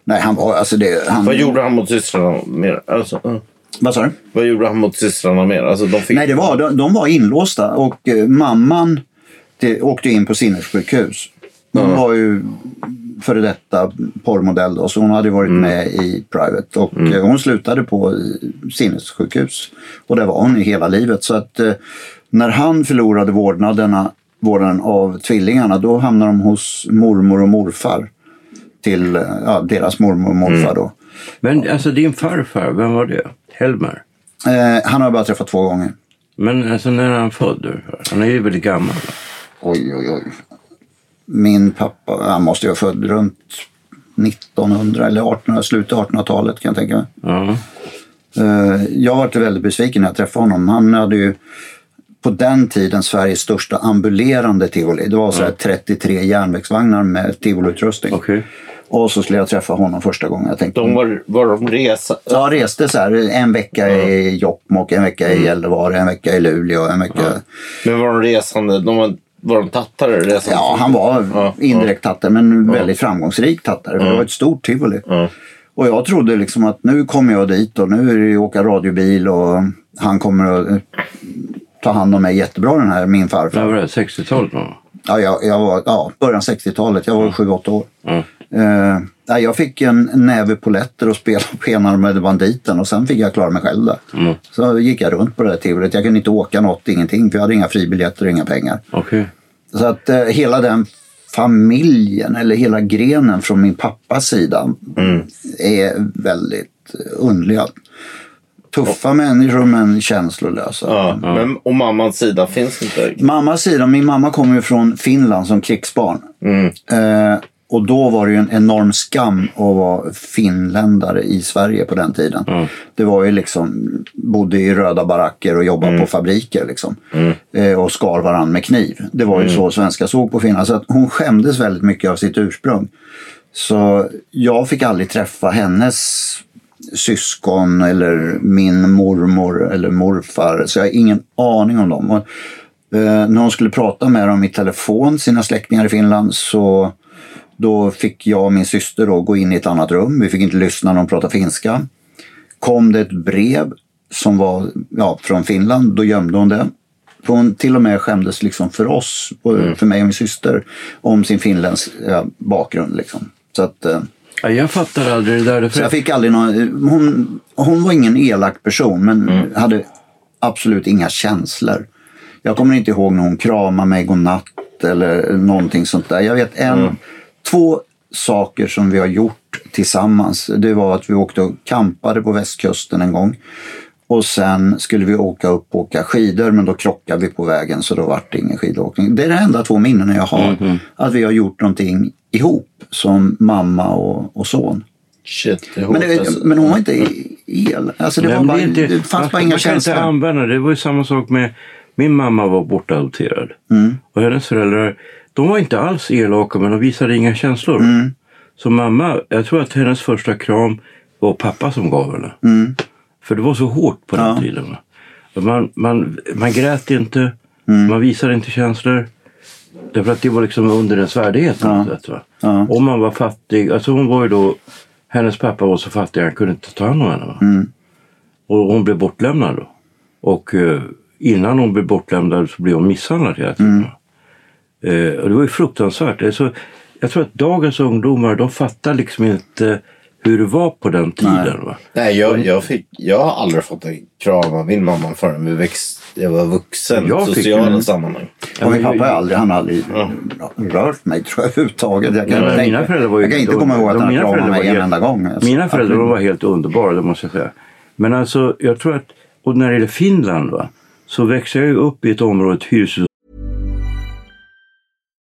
Nej, han var alltså det. Han, Vad gjorde han mot systrarna mer? Alltså, ja. Vad sa du? Vad gjorde han mot systrarna mer? Alltså, de fick... Nej, det var, de, de var inlåsta och eh, mamman det, åkte in på sinnessjukhus. Hon var ju före detta porrmodell då, så hon hade varit med i Private. Och eh, hon slutade på eh, sinnessjukhus. Och där var hon i hela livet. Så att eh, när han förlorade vårdnaderna, vården av tvillingarna, då hamnade de hos mormor och morfar. Till ja, deras mormor och morfar då. Men alltså din farfar, vem var det? Helmer? Eh, han har jag bara träffat två gånger. Men alltså när är han född? Han är ju väldigt gammal. Oj, oj, oj. Min pappa, han måste ju vara född runt 1900 eller 1800, slutet av 1800-talet kan jag tänka mig. Ja. Eh, Jag var väldigt besviken när jag träffade honom. Han hade ju på den tiden Sveriges största ambulerande tivoli. Det var så här 33 järnvägsvagnar med tivoliutrustning. Okej. Och så skulle jag träffa honom första gången. Jag tänkte, De var, var de resa... Ja, reste så här en vecka i Jokkmokk, en vecka i Gällivare, en vecka i Luleå, en vecka... Men var de resande? De var, var de tattare? Resande? Ja, han var Ja, indirekt tattare, men väldigt framgångsrik tattare. för Det var ett stort tivoli. Och jag trodde liksom att nu kommer jag dit och nu är det ju åka radiobil och han kommer att eh, ta hand om mig jättebra den här, min När farfar. var det? 60-talet? va? Ja, jag, jag var, ja, början 60-talet, jag var 7-8 år. Eh, nej, jag fick en näve poletter och spela [LAUGHS] på enarmade banditen och sen fick jag klara mig själv där. Mm. Så gick jag runt på det där tivolit. Jag kunde inte åka något, ingenting, för jag hade inga fribiljetter och inga pengar. Okej. Så att eh, hela den familjen, eller hela grenen från min pappas sida är väldigt underliga. Tuffa människor men känslolösa. Ja, Men, och mammans sida finns inte? Mammas sida, min mamma kommer ju från Finland som krigsbarn. Mm. Eh, och då var det ju en enorm skam att vara finländare i Sverige på den tiden. Det var ju liksom, bodde i röda baracker och jobbade på fabriker liksom. Eh, och skar varann med kniv. Det var ju så svenskar såg på Finland. Så att hon skämdes väldigt mycket av sitt ursprung. Så jag fick aldrig träffa hennes syskon eller min mormor eller morfar. Så jag har ingen aning om dem. Och, eh, när hon skulle prata med dem i telefon, sina släktingar i Finland, så då fick jag och min syster då gå in i ett annat rum. Vi fick inte lyssna när de pratade finska. Kom det ett brev som var ja, från Finland, då gömde hon det. För hon till och med skämdes liksom för oss, och för mig och min syster, om sin finländska bakgrund. Liksom. Så att, eh, Ja, jag fattar aldrig det där. så jag fick aldrig någon, hon, hon var ingen elak person men hade absolut inga känslor. Jag kommer inte ihåg när hon kramade mig godnatt eller någonting sånt där. Jag vet en, två saker som vi har gjort tillsammans. Det var att vi åkte och campade på västkusten en gång. Och sen skulle vi åka upp och åka skidor men då krockade vi på vägen så då vart det ingen skidåkning. Det är de enda två minnen jag har. Att vi har gjort någonting ihop som mamma och, och son. Shit, det är hårt Men, det, alltså. men hon var inte el. Alltså det, Nej, var bara, det, inte, det fanns man, bara inga man kan inte känslor. använda det. Det var ju samma sak med min mamma var bortadopterad. Mm. Och hennes föräldrar, de var inte alls elaka men de visade inga känslor. Mm. Så mamma, jag tror att hennes första kram var pappa som gav henne. Mm. För det var så hårt på den Ja. tiden. Man, man, man grät inte, Mm. man visade inte känslor. Därför att det var liksom under ens värdighet något sätt. Ja. Om man var fattig, alltså hon var ju då, hennes pappa var så fattig han kunde inte ta hand om henne. Mm. Och hon blev bortlämnad då. Och eh, innan hon blev bortlämnad så blev hon misshandlad hela tiden. Mm. va? Eh, och det var ju fruktansvärt. Alltså, jag tror att dagens ungdomar de fattar liksom inte hur det var på den tiden. Va? Nej, jag, jag, fick, jag har aldrig fått en kram av min mamma förrän vi växt, jag var vuxen. Jag fick sociala en- sammanhang. Och min pappa har aldrig, han har aldrig rört mig tror jag överhuvudtaget. Jag kan, Ja, tänka- mina föräldrar var ju jag kan inte helt komma ihåg att de- han kramade mig en enda gång. Alltså, Mina föräldrar var helt underbara, det måste jag säga. Men alltså, jag tror att, och när det gäller Finland va, så växte jag ju upp i ett område, ett hyreshus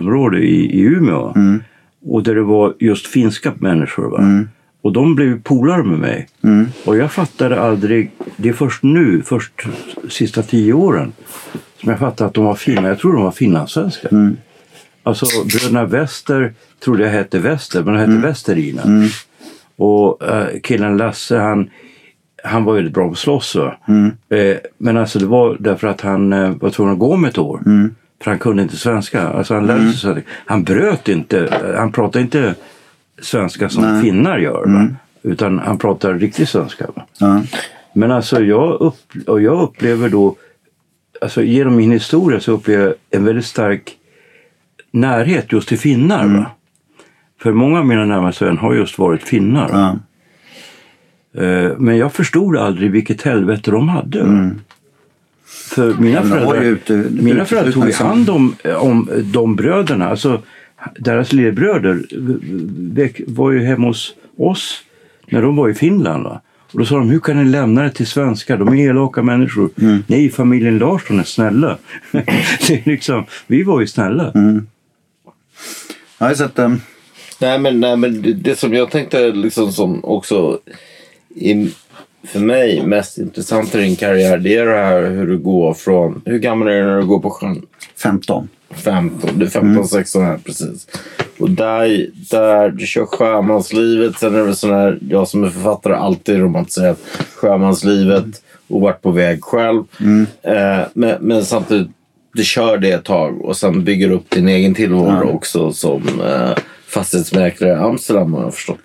Område i, i Umeå. Och där det var just finska människor. Va? Och de blev polare med mig. Och jag fattade aldrig, det är först nu, först sista tio åren, som jag fattade att de var fina. Jag tror de var finlandssvenskar. Alltså bröderna Wester trodde jag hette Wester, men de hette Westerina. Och eh, killen Lasse, han, han var väldigt bra på att slåss. Va? Eh, men alltså det var därför att han eh, var tvungen att gå om ett år. För han kunde inte svenska. Alltså han lärde sig svenska. Han bröt inte, han pratade inte svenska som finnar gör. Va? Utan han pratar riktig svenska. Ja. Men alltså jag, upp, och jag upplever då, alltså genom min historia så upplever jag en väldigt stark närhet just till finnar. Va? För många av mina närmaste vänner har just varit finnar. Ja. Eh, Men jag förstod aldrig vilket helvete de hade. va? För mina föräldrar, ute- mina föräldrar tog hand om, om de bröderna. Alltså, deras lillebröder var ju hemma hos oss när de var i Finland. Va? Och då sa de, hur kan ni lämna det till svenskar? De är elaka människor. Mm. Nej, familjen Larsson är snälla. [LAUGHS] det är liksom, vi var ju snälla. Mm. Ja, så att, um, Nej men, nej, men det, det som jag tänkte liksom som också är för mig mest intressant i din karriär det är det här hur du går från, hur gammal är du när du går på sjön? 15. 15, du är 15, 16 här precis. Och där, där du kör sjömanslivet. Sen är det väl sån här, jag som är författare alltid romantiserat sjömanslivet och varit på väg själv. Eh, men, men samtidigt, du kör det ett tag och sen bygger upp din egen tillvaro också som eh, fastighetsmäklare i Amsterdam har jag förstått.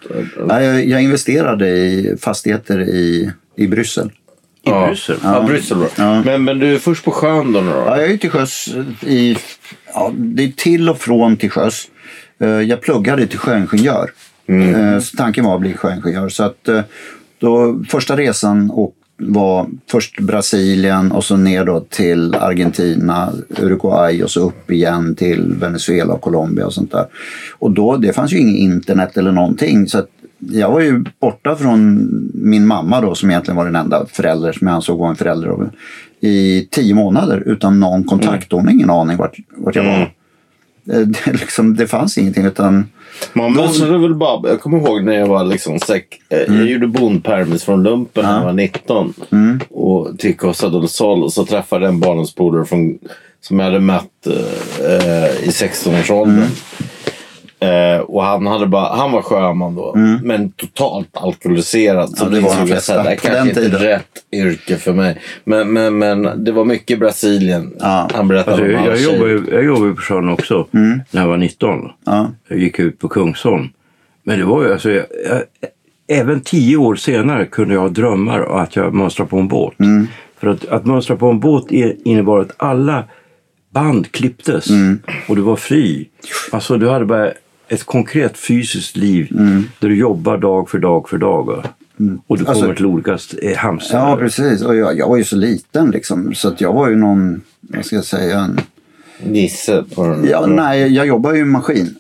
Nej, jag, jag investerade i fastigheter i, i Bryssel. I ja. Bryssel. Ja, Bryssel då. Men, men du är först på sjön då nu då? Ja, jag är till sjöss i... Ja, det är till och från till sjöss. Eh, Jag pluggade till sjöingenjör. Eh, Så tanken var att bli sjöingenjör. Så att eh, då, första resan och var först Brasilien och så ner då till Argentina, Uruguay och så upp igen till Venezuela och Colombia och sånt där. Och då, det fanns ju inget internet eller någonting. Så jag var ju borta från min mamma då som egentligen var den enda förälder som jag ansåg var en förälder i tio månader utan någon kontakt. Hon har ingen aning vart, vart jag var. Eh, Det, liksom, det fanns ingenting utan Man måste väl bara, jag kommer ihåg när jag var liksom säck, eh, jag gjorde bondpermis från lumpen när jag var 19. Och till Costa del Sol och så träffade jag en barndomspolare som jag hade mött eh, eh, i 16-årsåldern. Eh, och han, hade bara, han var sjöman då, men totalt alkoholiserad. Så Ja, det var jag flesta det kanske inte är tiden. rätt yrke för mig. Men, men, men det var mycket Brasilien. Ja. Han berättade Alltså, om jag, jag, jobbade, ju- jag jobbade på sjön också när jag var 19. ja, Jag gick ut på Kungsholm. Men det var ju alltså, jag, jag, även tio år senare kunde jag ha drömmar om att jag mönstrade på en båt. För att, att mönstra på en båt innebar att alla band klipptes och du var fri. Alltså du hade bara ett konkret fysiskt liv där du jobbar dag för dag för dag. va? Och du kommer Alltså- till olika eh, hamstrar. ja precis. Och jag, jag var ju så liten liksom så att jag var ju någon, vad ska jag säga, en Nisse på den. Ja, nej, jag jobbar ju i maskin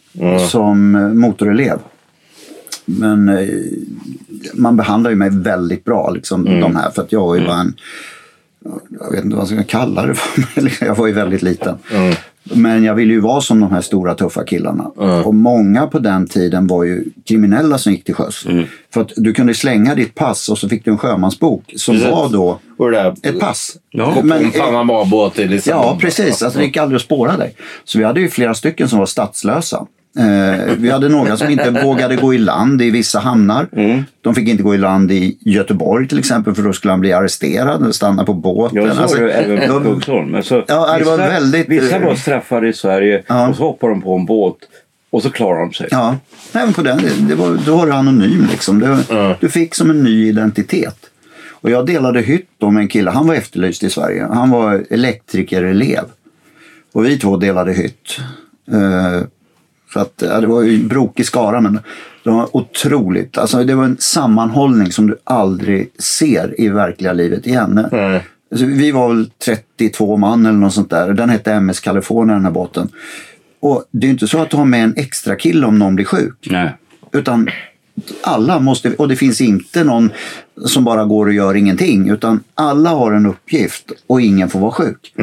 som eh, motorelev. Men eh, man behandlar ju mig väldigt bra, liksom, de här. För att jag var ju bara en... Jag vet inte vad jag ska kalla det för. [LAUGHS] men jag var ju väldigt liten. Men jag ville ju vara som de här stora tuffa killarna. Och många på den tiden var ju kriminella som gick till sjöss. För att du kunde slänga ditt pass och så fick du en sjömansbok som Precis. var då där, ett pass. Ja, Men- en Panama-båt i Lissabon. Ja, precis. Alltså, det gick aldrig att spåra dig. Så vi hade ju flera stycken som var statslösa. Eh, vi hade några som inte vågade gå i land i vissa hamnar. De fick inte gå i land i Göteborg till exempel för då skulle han bli arresterad och stanna på båten. Jag såg Alltså, det även på Kungsholm. Alltså, Ja, det var väldigt- vissa var straffade i Sverige Ja. och så hoppar de på en båt och så klarar de sig. Ja, men på den, det var, då var du anonym liksom. Det, Du fick som en ny identitet. Och jag delade hytt då med en kille, han var efterlyst i Sverige. Han var elektrikerelev. Och vi två delade hytt. Eh, så att, ja, det var ju en brokig skara men det var otroligt. Alltså, det var en sammanhållning som du aldrig ser i verkliga livet igen. Nej. Alltså, vi var väl 32 man eller något sånt där. Den hette MS California den här båten. Och det är inte så att du har med en extra kille om någon blir sjuk. Nej. Utan alla måste, och det finns inte någon som bara går och gör ingenting. Utan alla har en uppgift och ingen får vara sjuk.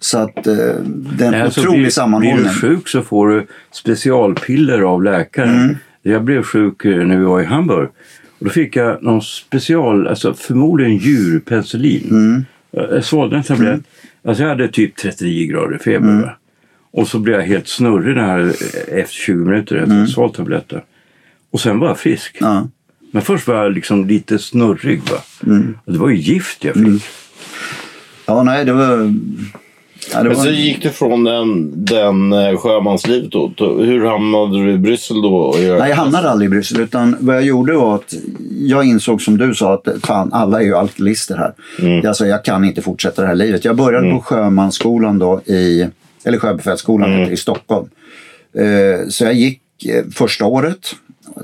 Så att eh, det är en alltså, otrolig blir, blir sammanhållning. du sjuk så får du specialpiller av läkaren. Mm. Jag blev sjuk eh, när vi var i Hamburg. Och då fick jag någon special, alltså förmodligen djurpenicillin. Mm. Jag svalde en tablett. Alltså jag hade typ 39 grader feber. Mm. Och så blev jag helt snurrig när, eh, efter 20 minuter efter Mm. svalt tabletten. Och sen var jag frisk. Ja. Men först var jag liksom lite snurrig. Va? Mm. Och det var ju gift jag fick. ja, nej, det var... Ja, Men var så gick du från den, den eh, sjömanslivet då. Hur hamnade du i Bryssel då? Nej, jag hamnade aldrig i Bryssel. Utan vad jag gjorde var att jag insåg som du sa att fan, alla är ju alkoholister här. Alltså, jag kan inte fortsätta det här livet. Jag började på sjömansskolan då i, eller sjöbefälsskolan det, i Stockholm. Eh, så jag gick eh, första året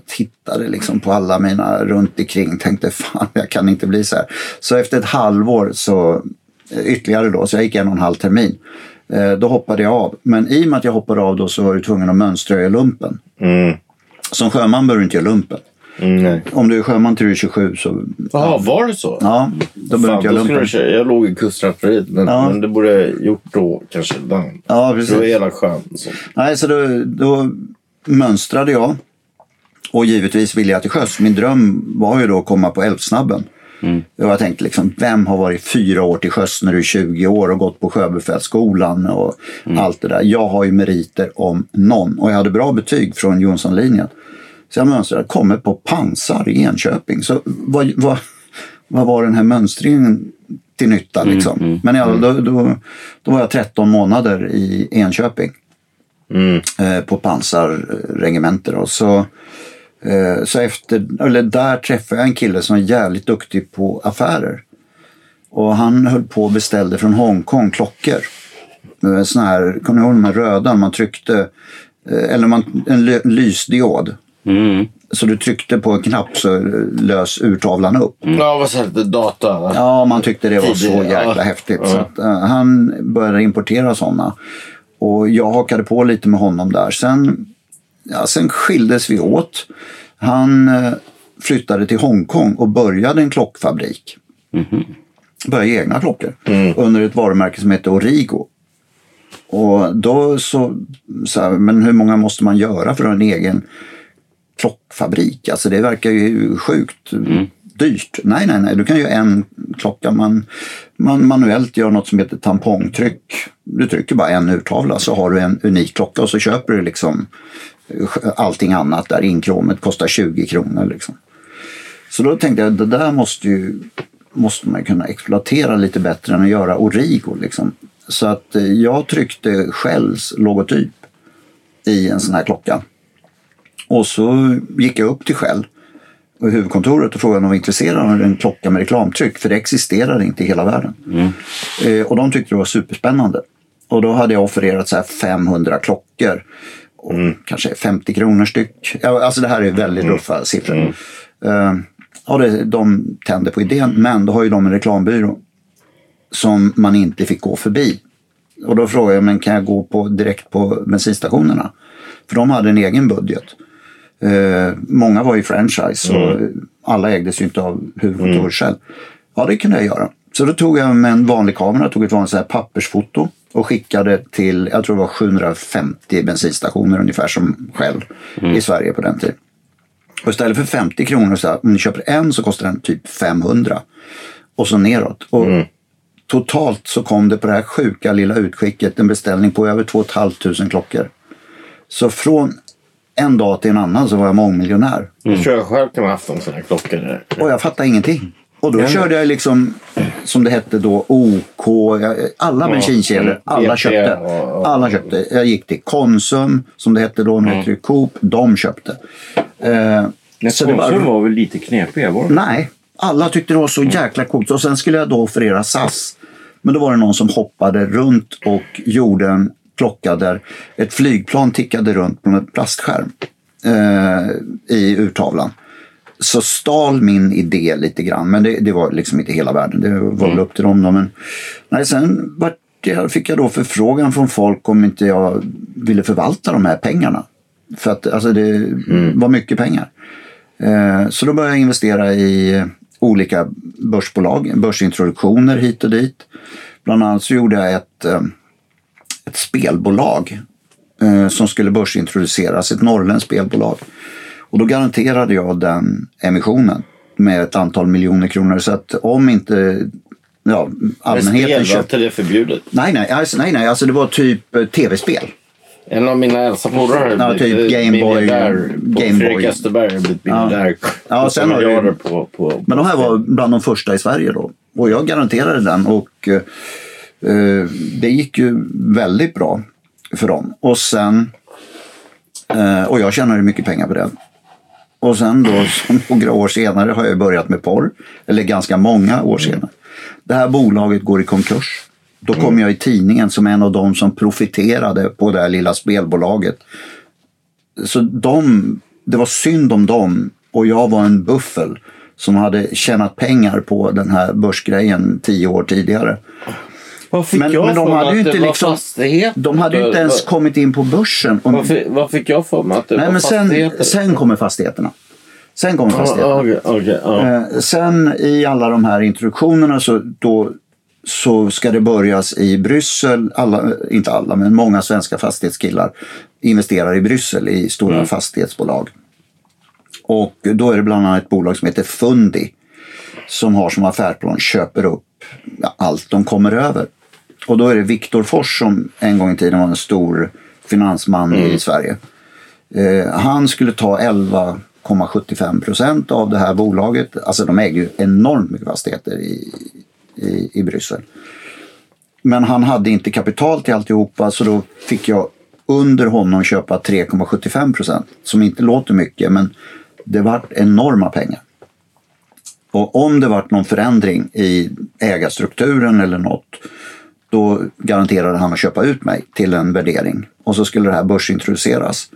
tittade liksom på alla mina runt omkring. Tänkte fan, jag kan inte bli så här. Så efter ett halvår så eh, ytterligare då, så jag gick en och en halv termin. Eh, Då hoppade jag av. Men i och med att jag hoppade av då så var du tvungen att mönstra i lumpen. Mm. Som sjöman behöver du inte göra lumpen. Mm. Om du är sjöman till du är 27 så... Jaha, var det så? Ja, då behöver inte då skulle lumpen. du köra. Jag låg i kustrafteriet men, Ja. men det borde jag gjort då kanske. Den. Ja, Det var precis. hela sjön. Så. Nej, så då, då mönstrade jag. Och givetvis ville jag till sjöss. Min dröm var ju då att komma på Älvsnabben. Och jag tänkte liksom, vem har varit fyra år till sjöss när du är 20 år och gått på sjöbefälsskolan och allt det där. Jag har ju meriter om någon och jag hade bra betyg från Jonssonlinjen. Så jag mönstrade, kommer på pansar i Enköping. Så vad, vad, vad var den här mönstringen till nytta liksom? Men ja, då, då, då var jag 13 månader i Enköping eh, på pansarregementer. Och så, så efter, eller där träffade jag en kille som var jävligt duktig på affärer. Och han höll på och beställde från Hongkong klockor. Eh, Såna här, kommer ni ihåg de här röda man tryckte, eh, eller man, en ly- lysdiod. Mm. Så du tryckte på en knapp så lös urtavlan upp. Ja, vad säger lite data. Ja, man tyckte det var så jäkla ja. häftigt. Ja. Så att, eh, han började importera sådana. Och jag hakade på lite med honom där. Sen, ja, sen skildes vi åt. Han eh, flyttade till Hongkong och började en klockfabrik. Började ge egna klockor under ett varumärke som heter Origo. Och då så, så här, men hur många måste man göra för en egen klockfabrik? Alltså det verkar ju sjukt dyrt. Nej, nej, nej, du kan göra en klocka. Man, man manuellt gör något som heter tampongtryck. Du trycker bara en urtavla så har du en unik klocka och så köper du liksom allting annat där. Inkromet kostar 20 kronor liksom. Så då tänkte jag, det där måste ju måste man kunna exploatera lite bättre än att göra Origo. Liksom. Så att eh, jag tryckte Shells logotyp i en sån här klocka. Och så gick jag upp till Shell och huvudkontoret och frågade om de var intresserade av en klocka med reklamtryck. För det existerar inte i hela världen. Eh, och de tyckte det var superspännande. Och då hade jag offererat så här 500 klockor. Och Kanske 50 kronor styck. Alltså det här är väldigt ruffa siffror. Eh, ja, det, de tände på idén. Men då har ju de en reklambyrå som man inte fick gå förbi. Och då frågade jag, men kan jag gå på, direkt på bensinstationerna? För de hade en egen budget. Eh, många var ju franchise och alla ägdes ju inte av huvudkontoret själv. Ja, det kunde jag göra. Så då tog jag med en vanlig kamera, tog ett vanligt så här pappersfoto och skickade till, jag tror det var 750 bensinstationer ungefär som själv i Sverige på den tiden. Och istället för 50 kronor, så här, om ni köper en så kostar den typ 500. Och så neråt. Och totalt så kom det på det här sjuka lilla utskicket en beställning på över 2 500 klockor. Så från en dag till en annan så var jag mångmiljonär. Jag tror jag själv haft en sån här klocka. Där. Och jag fattade ingenting. Och då körde jag liksom, som det hette då, OK, alla bensinkedjor, mm. alla BP köpte. Alla köpte. Jag gick till Konsum, som det hette då, nu heter det Coop, de köpte. Eh, det var- Konsum var väl lite knepiga? Var? Nej, alla tyckte det var så jäkla coolt. Och sen skulle jag då offerera SAS. Men då var det någon som hoppade runt och gjorde en klocka där ett flygplan tickade runt på en plastskärm eh, i urtavlan. Så stal min idé lite grann, men det, det var liksom inte hela världen. Det var väl upp till dem. Då. Men, nej, sen vart jag, fick jag då förfrågan från folk om inte jag ville förvalta de här pengarna. För att alltså, det var mycket pengar. Eh, Så då började jag investera i olika börsbolag, börsintroduktioner hit och dit. Bland annat så gjorde jag ett, eh, ett spelbolag eh, som skulle börsintroduceras, ett norrländskt spelbolag. Och då garanterade jag den emissionen med ett antal miljoner kronor. Så att om inte ja, Men allmänheten spel, var köpte... inte det förbjudet? Nej, nej, alltså, nej, nej, alltså det var typ eh, tv-spel. En av mina äldsta polare Ja, har typ blivit Game Boy- miljardär på Game Fredrik. Österberg har blivit miljardär. Ja, sen har du- miljarder på, på, Men de här var bland de första i Sverige då. Och jag garanterade den och eh, det gick ju väldigt bra för dem. Och sen eh, och jag tjänade mycket pengar på det. Och sen då, [LAUGHS] några år senare, har jag börjat med porr. Eller ganska många år senare. Det här bolaget går i konkurs. Då kom jag i tidningen som en av de som profiterade på det här lilla spelbolaget. Så de, det var synd om dem och jag var en buffel som hade tjänat pengar på den här börsgrejen tio år tidigare. Vad fick Men, jag men de hade att ju inte var liksom, de hade ju inte ens Vad- kommit in på börsen. Och, Vad fick, vad fick jag för mig att det nej, var men sen, fastigheter? sen kommer fastigheterna. Sen kommer fastigheterna. Ja, okej, okej, ja. Eh, sen i alla de här introduktionerna så, då, så ska det börjas i Bryssel. Alla, inte alla, men många svenska fastighetskillar investerar i Bryssel i stora Mm. fastighetsbolag. Och då är det bland annat ett bolag som heter Fundi. som har som affärsplan köper upp allt de kommer över. Och då är det Viktor Fors som en gång i tiden var en stor finansman i Sverige. Eh, han skulle ta 11,75 procent av det här bolaget. Alltså de äger ju enormt mycket fastigheter i, i, i Bryssel. Men han hade inte kapital till alltihopa så då fick jag under honom köpa 3,75 procent. Som inte låter mycket men det var enorma pengar. Och om det vart någon förändring i ägarstrukturen eller något då garanterade han att köpa ut mig till en värdering. Och så skulle det här börsintroduceras.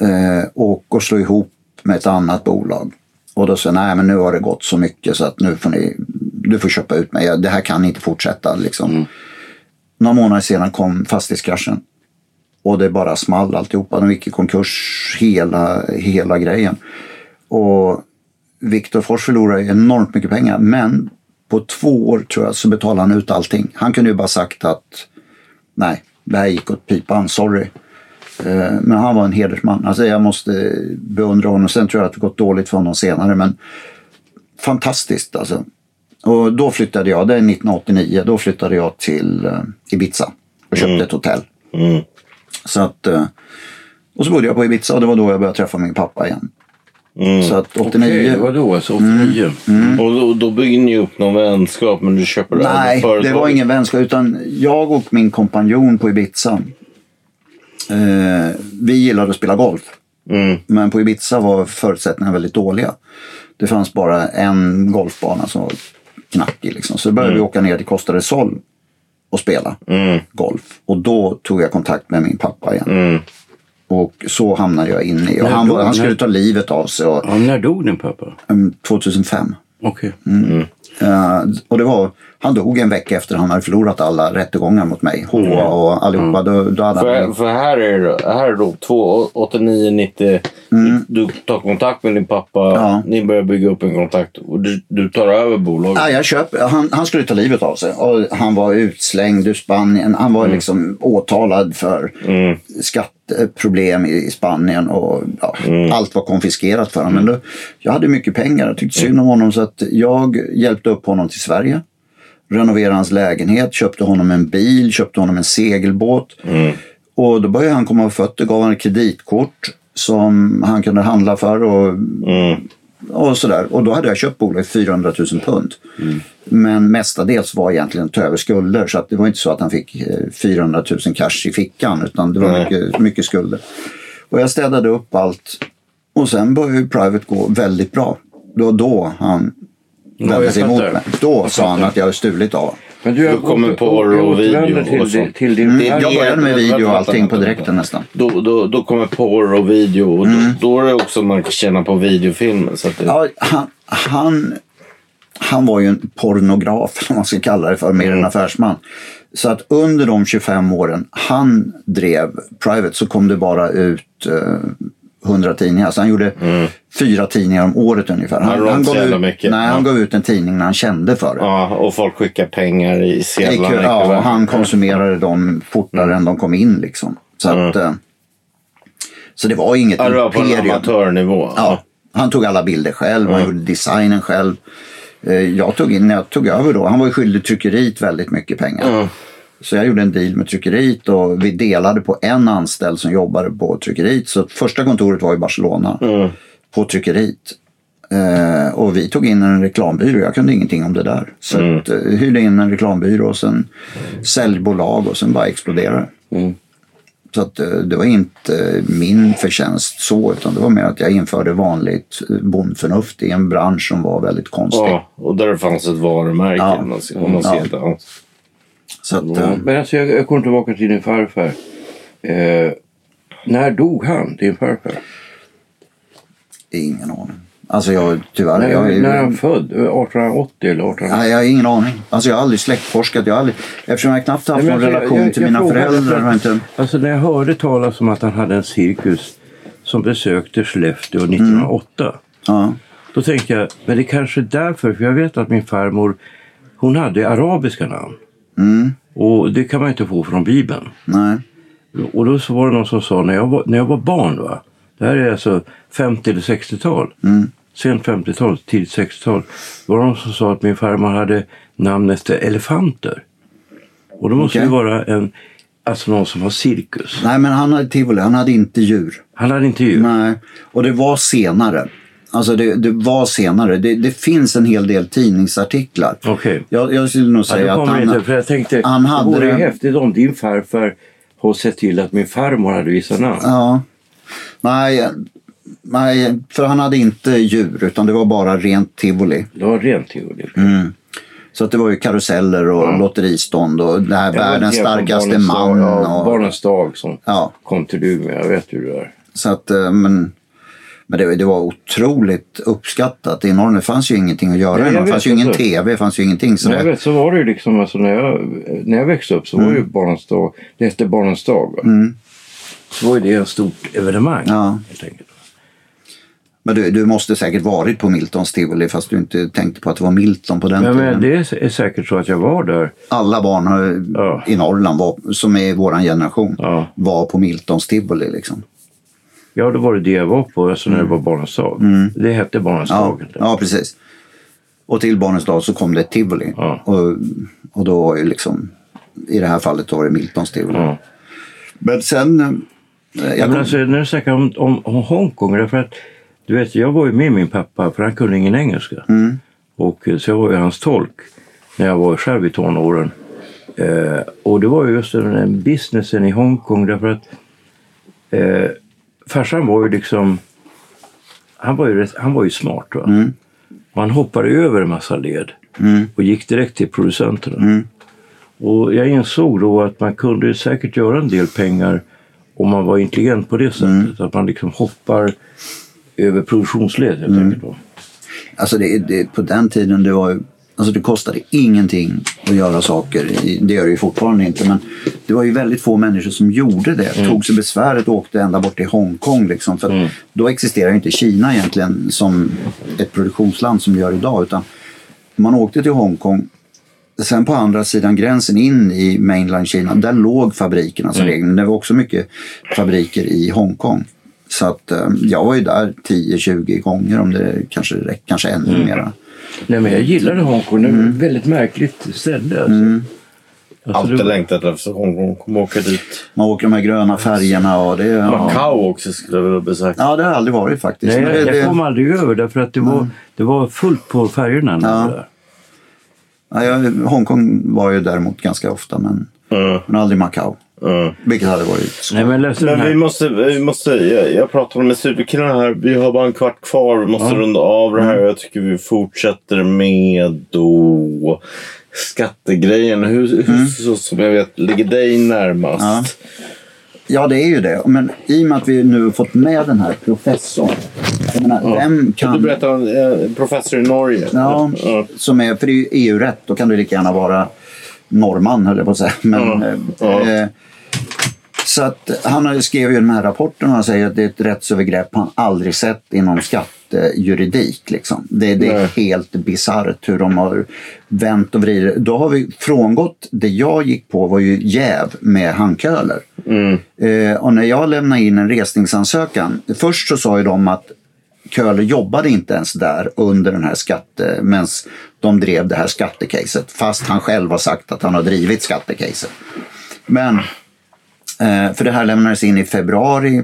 Eh, och, och slå ihop med ett annat bolag. Och då sa nej men nu har det gått så mycket så att nu får ni, du får köpa ut mig. Det här kan inte fortsätta liksom. Några månader senare kom fastighetskraschen. Och det bara small alltihopa. De gick i konkurs hela, hela grejen. Och Viktor Fors förlorade enormt mycket pengar. Men på två år tror jag så betalade han ut allting. Han kunde ju bara sagt att nej, det här gick åt pipan, sorry. Eh, Men han var en hedersman. Alltså jag måste beundra honom. Sen tror jag att det gått dåligt för honom senare. Men fantastiskt alltså. Och då flyttade jag, det är 1989, då flyttade jag till eh, Ibiza och köpte ett hotell. Så att, eh, och så bodde jag på Ibiza och det var då jag började träffa min pappa igen. Så att 89... Okej, vadå? Alltså 89? Och då, då bygger ni upp någon vänskap men du köper Nej, det var ingen vänskap utan jag och min kompanjon på Ibiza. Eh, vi gillade att spela golf. Mm. Men på Ibiza var förutsättningarna väldigt dåliga. Det fanns bara en golfbana som var knackig. Liksom. Så då började vi åka ner till Costa del Sol och spela golf. Och då tog jag kontakt med min pappa igen. Och så hamnade jag inne i. Och han, han skulle När- ta livet av sig. Och, Ja, när dog din pappa? mm, 2005. Okej. Eh, och det var, han dog en vecka efter han hade förlorat alla rättegångar mot mig. HA och allihopa. Då, då hade För, han, för här är här är då två, 89, 90. Du tar kontakt med din pappa. Mm. Ja. Ni börjar bygga upp en kontakt. Och du, du tar över bolaget. Ja, jag köp, han, han skulle ta livet av sig. Och han var utslängd ur Spanien. Han var liksom åtalad för skatteproblem i, i Spanien. Och ja, Allt var konfiskerat för honom. Men då, jag hade mycket pengar. Jag tyckte synd om honom. Så att jag hjälpte upp honom till Sverige. Renoverade hans lägenhet. Köpte honom en bil. Köpte honom en segelbåt. Och då började han komma på fötter. Gav honom kreditkort. Som han kunde handla för. Och och sådär. Och då hade jag köpt bolaget 400 000 pund. Men mestadels var egentligen att ta över skulder. Så att det var inte så att han fick eh, 400 000 cash i fickan. Utan det var mycket, mycket skulder. Och jag städade upp allt. Och sen började ju Private gå väldigt bra. Det var då han sig emot mig. Då Jag sa han att jag hade stulit av honom. Men du, Du kommer på och video till, och sånt. till din Mm. Jag började med video och allting på direkten nästan. Då, då, då kommer porr och video. Och då, då är det också man kan tjäna på videofilmen. Så att det, Ja, han, han, han var ju en pornograf, vad man ska kalla det för, mer än affärsman. Så att under de 25 åren han drev Private så kom det bara ut eh, 100 tidningar. Så han gjorde fyra tidningar om året ungefär. inte så gav ut. Nej, han Ja. gav ut en tidning när han kände för det. ja, och folk skickar pengar i sedlarna. i Ja, och han konsumerade dem fortare än de kom in liksom. Så, att, eh, så det var inget Ja, det var på en imperium. amatörnivå. Ja, han tog alla bilder själv, han gjorde designen själv. Eh, Jag tog in, när jag tog över då, han var ju skyldig tryckeriet väldigt mycket pengar. Så jag gjorde en deal med tryckeriet och vi delade på en anställd som jobbade på tryckeriet. Så första kontoret var i Barcelona på tryckeriet. Eh, och vi tog in en reklambyrå, jag kunde ingenting om det där. Så att, eh, hyrde in en reklambyrå och sen säljbolag och sen bara exploderade det. Så att, eh, det var inte min förtjänst så, utan det var mer att jag införde vanligt eh, bondförnuft i en bransch som var väldigt konstig. Ja, och där fanns ett varumärke. Ja. Om man, ser- om man Ja. ser det. Så att, eh, men alltså jag, jag kommer tillbaka till din farfar. Eh, när dog han, din farfar? ingen aning. Alltså jag tyvärr. När, jag, när är han född? 1880 eller 1890? Nej, jag har ingen aning. Alltså jag har aldrig släktforskat. Jag har aldrig, eftersom jag knappt haft Nej, någon men alltså, relation jag- jag- till jag mina föräldrar. inte... Alltså när jag hörde talas om att han hade en cirkus som besökte Skellefteå 1908. Ja. Då tänkte jag, men det är kanske är därför, för jag vet att min farmor hon hade arabiska namn. Och det kan man inte få från Bibeln. Nej. Och då så var det någon som sa, när jag var, när jag var barn, va? det här är alltså 50 eller 60-tal. sent 50-tal, tidigt 60-tal. var det någon som sa att min farmor hade namn efter elefanter. Och då måste Okej. det vara en, alltså någon som har cirkus. Nej, men han hade tivoli, han hade inte djur. Han hade inte djur. Nej, och det var senare. Alltså det, det var senare. Det, det finns en hel del tidningsartiklar. Okej. Jag, jag skulle nog Ja, säga då att han... inte, för jag tänkte, han hade det vore häftigt om din farfar har sett till att min farmor hade vissa namn. Ja. Nej, nej, för han hade inte djur utan det var bara rent tivoli. Det var rent tivoli. Mm. Så att det var ju karuseller och lotteristånd och det här världens starkaste man. Ja, Och, Barnens dag som Ja. kom till Umeå. Jag vet hur det är. så att, eh, men men det, det var otroligt uppskattat i Norge. Det fanns ju ingenting att göra. Nej, det fanns ju ingen tv, det fanns ju ingenting. Så jag vet, så var det ju liksom alltså, när, jag, när jag växte upp så var Mm. ju Barnens dag, det hette Barnens dag. Va? Så var ju det ett stort evenemang. Ja. Helt enkelt. men du, du måste säkert varit på Miltons tivoli fast du inte tänkte på att det var Milton på den Men, tiden. men det är, säkert så att jag var där. Alla barn Ja. i Norrland var, som är vår generation Ja. var på Miltons tivoli. Liksom. Ja, då var det det jag var på alltså när det var Barnens dag. Det hette Barnens Mm. Ja, dag. ja, precis. Och till Barnens dag så kom det ett tivoli. Ja. Och, och då var ju liksom, i det här fallet var det Miltons tivoli. Ja. Men sen... eh, Ja, Jag men kom, alltså, när du snackar om, om, om Hongkong, därför att du vet, jag var ju med min pappa för han kunde ingen engelska. Mm. Och, eh, så jag var ju hans tolk när jag var själv i tonåren. Eh, och det var ju just den businessen i Hongkong därför att eh, farsan var ju liksom, han var ju, han var ju smart. Va? Mm. Han hoppade över en massa led och gick direkt till producenterna. Mm. Och jag insåg då att man kunde säkert göra en del pengar om man var intelligent på det sättet. Mm. Att man liksom hoppar över produktionsled helt Mm. enkelt. Alltså det, det, på den tiden det var ju, alltså det kostade ingenting att göra saker. Det gör det ju fortfarande inte. Men det var ju väldigt få människor som gjorde det. Mm. Tog sig besväret och åkte ända bort till Hongkong. Liksom, för att Då existerar inte Kina egentligen som ett produktionsland som det gör idag. Utan man åkte till Hongkong Sen på andra sidan gränsen in i mainland Kina, där låg fabrikerna som regel. Men det var också mycket fabriker i Hongkong. Så att eh, jag var ju där 10-20 gånger om det kanske räcker, kanske ännu Mm. mera. Nej, men jag gillade Hongkong. Det var ett väldigt märkligt ställe. Alltså. Mm. Alltså, Alltid det, längtat efter Hongkong. Kommer åka dit. Man åker de här gröna färgerna och det... Ja, Macao också skulle jag vilja besöka. ja det har jag aldrig varit faktiskt. nej, det, jag, jag det, kom aldrig över därför att det var, det var fullt på färgerna. jag ja, jag, Hongkong var ju däremot ganska ofta men, Mm. men aldrig Macao. Mm. Vilket hade varit skoj. Nej, men Men vi måste, vi måste jag, jag pratade med studiekillarna här. Vi har bara en kvart kvar. Vi måste runda av det här. Mm. Jag tycker vi fortsätter med då skattegrejen. Hur, hur Mm. så, som jag vet ligger dig närmast? Ja. Ja, det är ju det. Men i och med att vi nu har fått med den här professorn. Jag menar, vem Du kan... berättade om eh, professor i Norge. Ja, Ja. som är, för det är ju EU-rätt. Då kan det lika gärna vara norrman, höll jag på att säga. Men, Ja, eh, ja. eh, så att han skrev ju den här rapporten och han säger att det är ett rättsövergrepp han aldrig sett inom skattejuridik. Liksom. Det, det är helt bisarrt hur de har vänt och vridit. Då har vi frångått, det jag gick på var ju jäv med handköler. Eh, och när jag lämnade in en resningsansökan, först så sa ju de att Köhler jobbade inte ens där under den här skatte... medan de drev det här skattecaset. Fast han själv har sagt att han har drivit skattecaset. Men, eh, för det här lämnades in i februari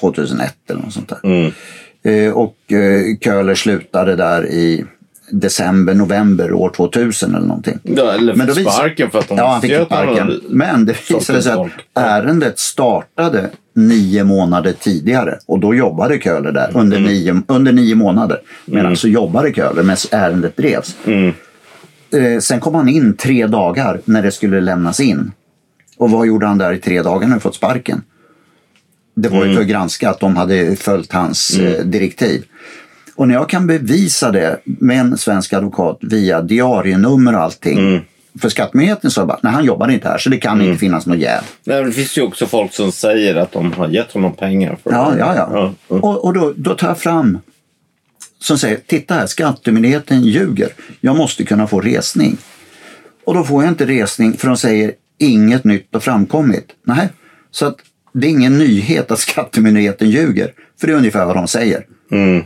2001 eller något sånt där. Eh, och eh, Köhler slutade där i december, november år 2000 eller någonting. Ja, eller Men då visar- sparken för att de Ja, han fick han sparken. Men det visade sig att ärendet startade nio månader tidigare och då jobbade Köhler där under, Mm. nio, under nio månader. Medan så jobbade Köhler medan ärendet drevs. Mm. Eh, sen kom han in tre dagar när det skulle lämnas in. Och vad gjorde han där i tre dagar när han fått sparken? Det var ju Mm. för att granska att de hade följt hans eh, direktiv. Och när jag kan bevisa det med en svensk advokat via diarienummer och allting. Mm. För skattemyndigheten sa bara, nej han jobbar inte här så det kan inte finnas något jäv. Nej, men det finns ju också folk som säger att de har gett honom pengar. För Ja, det. ja, ja. ja. Och, och då, då tar jag fram som säger, titta här, skattemyndigheten ljuger. Jag måste kunna få resning. Och då får jag inte resning för de säger inget nytt har framkommit. Nej, så att det är ingen nyhet att [LAUGHS] skattemyndigheten ljuger. För det är ungefär vad de säger. Mm.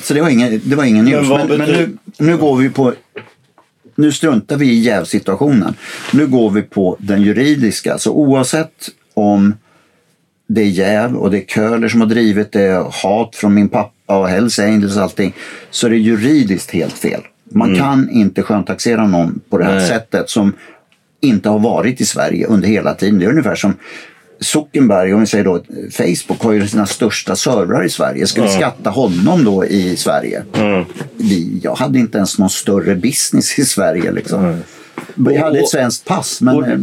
Så det var ingen, det var ingen news. Men, men betyder- nu, nu går vi på... Nu struntar vi i jävsituationen. Nu går vi på den juridiska. Så oavsett om det är jäv och det är Köhler som har drivit det, hat från min pappa och Hells Angels och allting. Så är det juridiskt helt fel. Man kan inte sköntaxera någon på det här Nej. sättet som inte har varit i Sverige under hela tiden. Det är ungefär som Zuckerberg, om vi säger då Facebook, har ju sina största servrar i Sverige. Ska vi skatta honom då i Sverige? Vi, jag hade inte ens någon större business i Sverige. Liksom. Vi hade ett svenskt pass, men och- eh,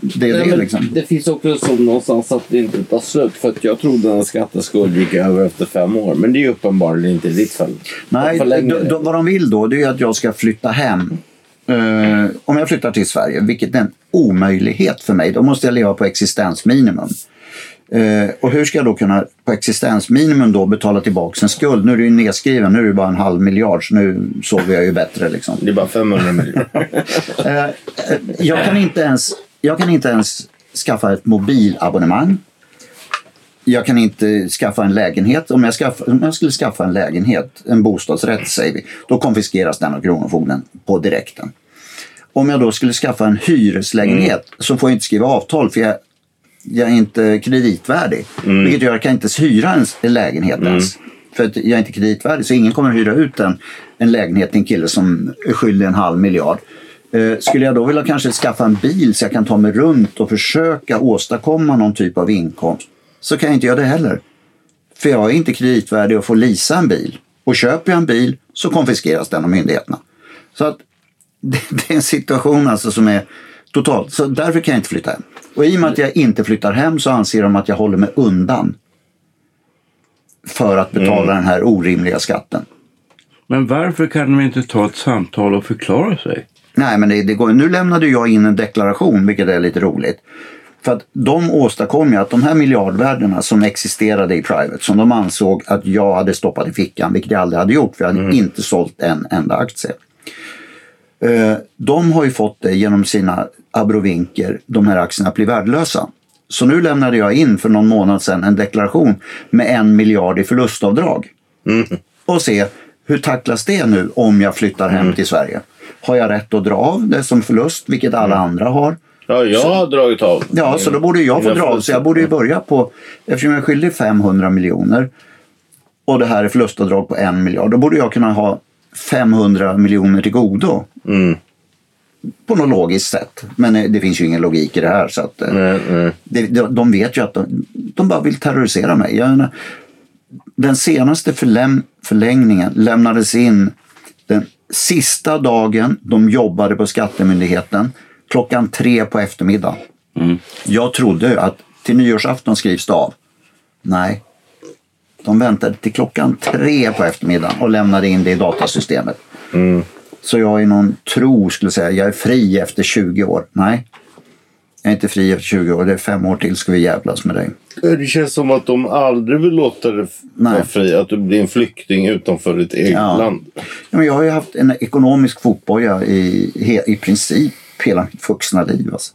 det är Nej, det liksom. Det finns också som någonstans att det inte tar slut. För att jag trodde en skatteskuld gick över efter fem år. Men det är uppenbarligen inte i ditt fall. Nej, då, då, vad de vill då det är att jag ska flytta hem. Eh, om jag flyttar till Sverige, vilket är en omöjlighet för mig, då måste jag leva på existensminimum. Eh, och hur ska jag då kunna på existensminimum då betala tillbaka en skuld? Nu är det ju nedskriven, nu är det bara en halv miljard, så nu sover jag ju bättre. Liksom. Det är bara 500 miljoner. [LAUGHS] Eh, jag, kan inte ens, jag kan inte ens skaffa ett mobilabonnemang. Jag kan inte skaffa en lägenhet. Om jag, skaffa, om jag skulle skaffa en lägenhet, en bostadsrätt säger vi, då konfiskeras den av Kronofogden på direkten. Om jag då skulle skaffa en hyreslägenhet så får jag inte skriva avtal för jag, jag är inte kreditvärdig. Vilket gör att jag kan inte hyra en, en lägenhet ens. För att jag är inte kreditvärdig så ingen kommer att hyra ut en, en lägenhet till en kille som är skyldig en halv miljard. Eh, skulle jag då vilja kanske skaffa en bil så jag kan ta mig runt och försöka åstadkomma någon typ av inkomst så kan jag inte göra det heller. För jag är inte kreditvärdig och får leasa en bil. Och köper jag en bil så konfiskeras den av myndigheterna. Så att [LAUGHS] det, det är en situation alltså som är totalt. Så därför kan jag inte flytta hem. Och i och med att jag inte flyttar hem så anser de att jag håller mig undan. För att betala den här orimliga skatten. Men varför kan de inte ta ett samtal och förklara sig? Nej, men det, det går, nu lämnade jag in en deklaration, vilket är lite roligt. För att de åstadkom ju att de här miljardvärdena som existerade i Private, som de ansåg att jag hade stoppat i fickan, vilket jag aldrig hade gjort, för jag hade inte sålt en enda aktie. Eh, De har ju fått det genom sina abrovinker, de här aktierna, att bli värdelösa. Så nu lämnade jag in för någon månad sedan en deklaration med en miljard i förlustavdrag. Och se hur tacklas det nu om jag flyttar hem till Sverige? Har jag rätt att dra av det som förlust, vilket alla andra har? Ja, jag har dragit av. Ja, så då borde jag få dra av. Så jag borde ju börja på, eftersom jag är skyldig 500 miljoner och det här är förlustavdrag på en miljard, då borde jag kunna ha 500 miljoner till godo. Mm. På något logiskt sätt. Men eh, det finns ju ingen logik i det här. Så att, eh, Nej, nej. de, de vet ju att de, de bara vill terrorisera mig. Jag den senaste förläm, förlängningen lämnades in den sista dagen de jobbade på Skattemyndigheten klockan tre på eftermiddagen. Jag trodde att till nyårsafton skrivs det av. Nej. De väntade till klockan tre på eftermiddagen och lämnade in det i datasystemet. Så jag i någon tro skulle säga, jag är fri efter 20 år. Nej. Jag är inte fri efter 20 år, det är fem år till ska vi jävlas med dig. Det känns som att de aldrig vill låta dig vara fri. Att du blir en flykting utanför ditt eget Ja. land. Ja, men jag har ju haft en ekonomisk fotboja i, i princip hela mitt vuxna liv. Alltså.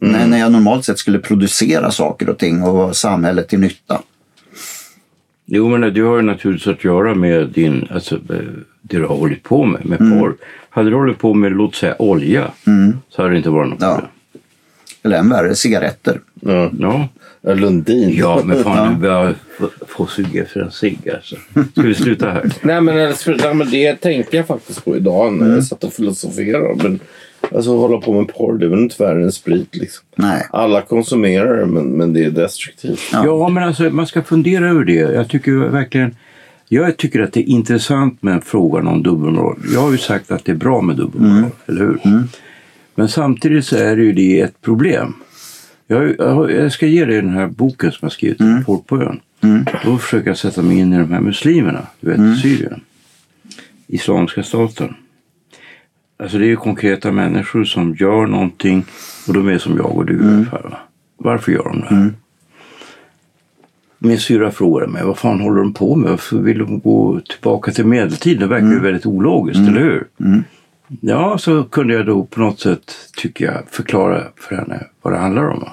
När, när jag normalt sett skulle producera saker och ting och vara samhället till nytta. Jo, men det har ju naturligtvis att göra med din, alltså, eh, det du har hållit på med, med porr. Hade du hållit på med, låt säga, olja så hade det inte varit något Ja. problem. Eller än värre, cigaretter. Ja. Ja. Ja, Lundin. ja, men fan du börjar få- suga efter en cigg alltså. Ska vi sluta här? [LAUGHS] Nej men, nej, men det tänkte jag faktiskt på idag när jag satt och filosoferade. Men alltså hålla på med porr, det är väl inte värre än sprit liksom. Nej. Alla konsumerar det men, men det är destruktivt. Ja. men alltså man ska fundera över det. Jag tycker verkligen jag tycker att det är intressant med frågan om dubbelmoral. Jag har ju sagt att det är bra med dubbelmoral, eller hur? Men samtidigt så är det ju det ett problem. Jag, jag, ska ge dig den här boken som jag skrivit, mm. Porr på ön. Då försöker jag sätta mig in i de här muslimerna, du vet, i Syrien. Islamiska staten. Alltså det är ju konkreta människor som gör någonting och de är som jag och du ungefär. Va? Varför gör de det här? Min syrra frågade mig, vad fan håller de på med? Varför vill de gå tillbaka till medeltid? Det verkar ju väldigt ologiskt, eller hur? Ja, så kunde jag då på något sätt, tycker jag, förklara för henne vad det handlar om. va?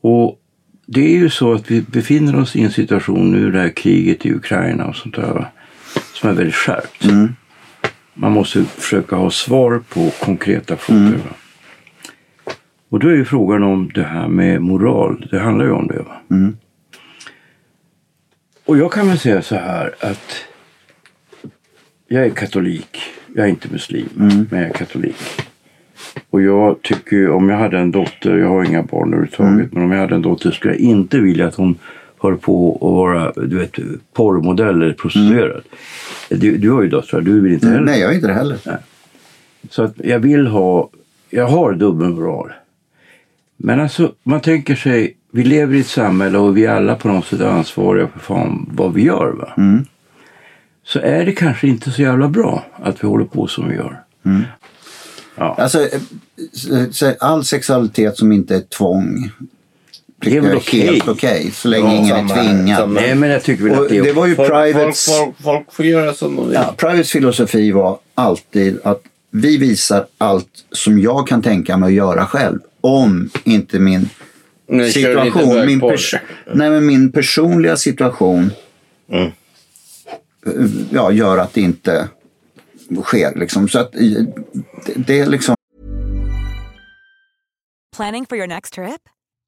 Och det är ju så att vi befinner oss i en situation nu, det här kriget i Ukraina och sånt där, som är väldigt skärpt. Man måste försöka ha svar på konkreta frågor. Va? Och då är ju frågan om det här med moral. Det handlar ju om det. Va? Och jag kan väl säga så här att jag är katolik. Jag är inte muslim, men jag är katolik. Och jag tycker om jag hade en dotter, jag har inga barn överhuvudtaget, men om jag hade en dotter skulle jag inte vilja att hon höll på att vara du vet, porrmodell eller prostituerad. Du, du har ju döttrar, du vill inte heller. Nej, jag är inte det heller. Så att jag vill ha, jag har dubbelmoral. Men alltså, man tänker sig, vi lever i ett samhälle och vi är alla på något sätt ansvariga för fan vad vi gör. Va? Så är det kanske inte så jävla bra att vi håller på som vi gör. Alltså, eh, så- all sexualitet som inte är tvång Det är väl okej. helt okej. så länge Ja, ingen samma är tvingad. samma. Nej, men jag tycker väl Och att det är det var ju Folk, folk, Privates, folk, folk får göra som de vill. ja, Privates filosofi var alltid att vi visar allt som jag kan tänka mig att göra själv. Om inte min lite situation, min, pers- nej, men min personliga situation Mm. ja, gör att det inte sker. Liksom. Så att det, det är liksom Planning for your next trip?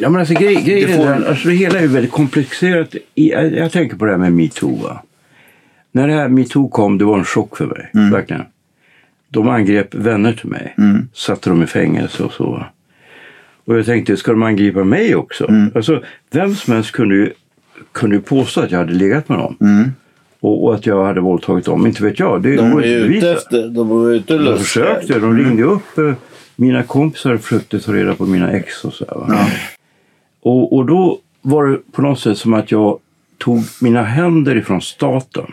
Ja, men alltså, grej, grejen är får- alltså, det hela är väldigt komplicerat. Jag, jag tänker på det här med metoo. Va? När det här metoo kom, det var en chock för mig. Mm. Verkligen. De angrep vänner till mig. Satte dem i fängelse och så. Och jag tänkte, ska de angripa mig också? Mm. Alltså, vem som helst kunde ju, kunde ju påstå att jag hade legat med dem. Mm. Och, och att jag hade våldtagit dem. Inte vet jag. Det De var ute efter, de var ute och De försökte. De ringde upp eh, mina kompisar försökte ta reda på mina ex och så här, va? Och, och då var det på något sätt som att jag tog mina händer ifrån staten.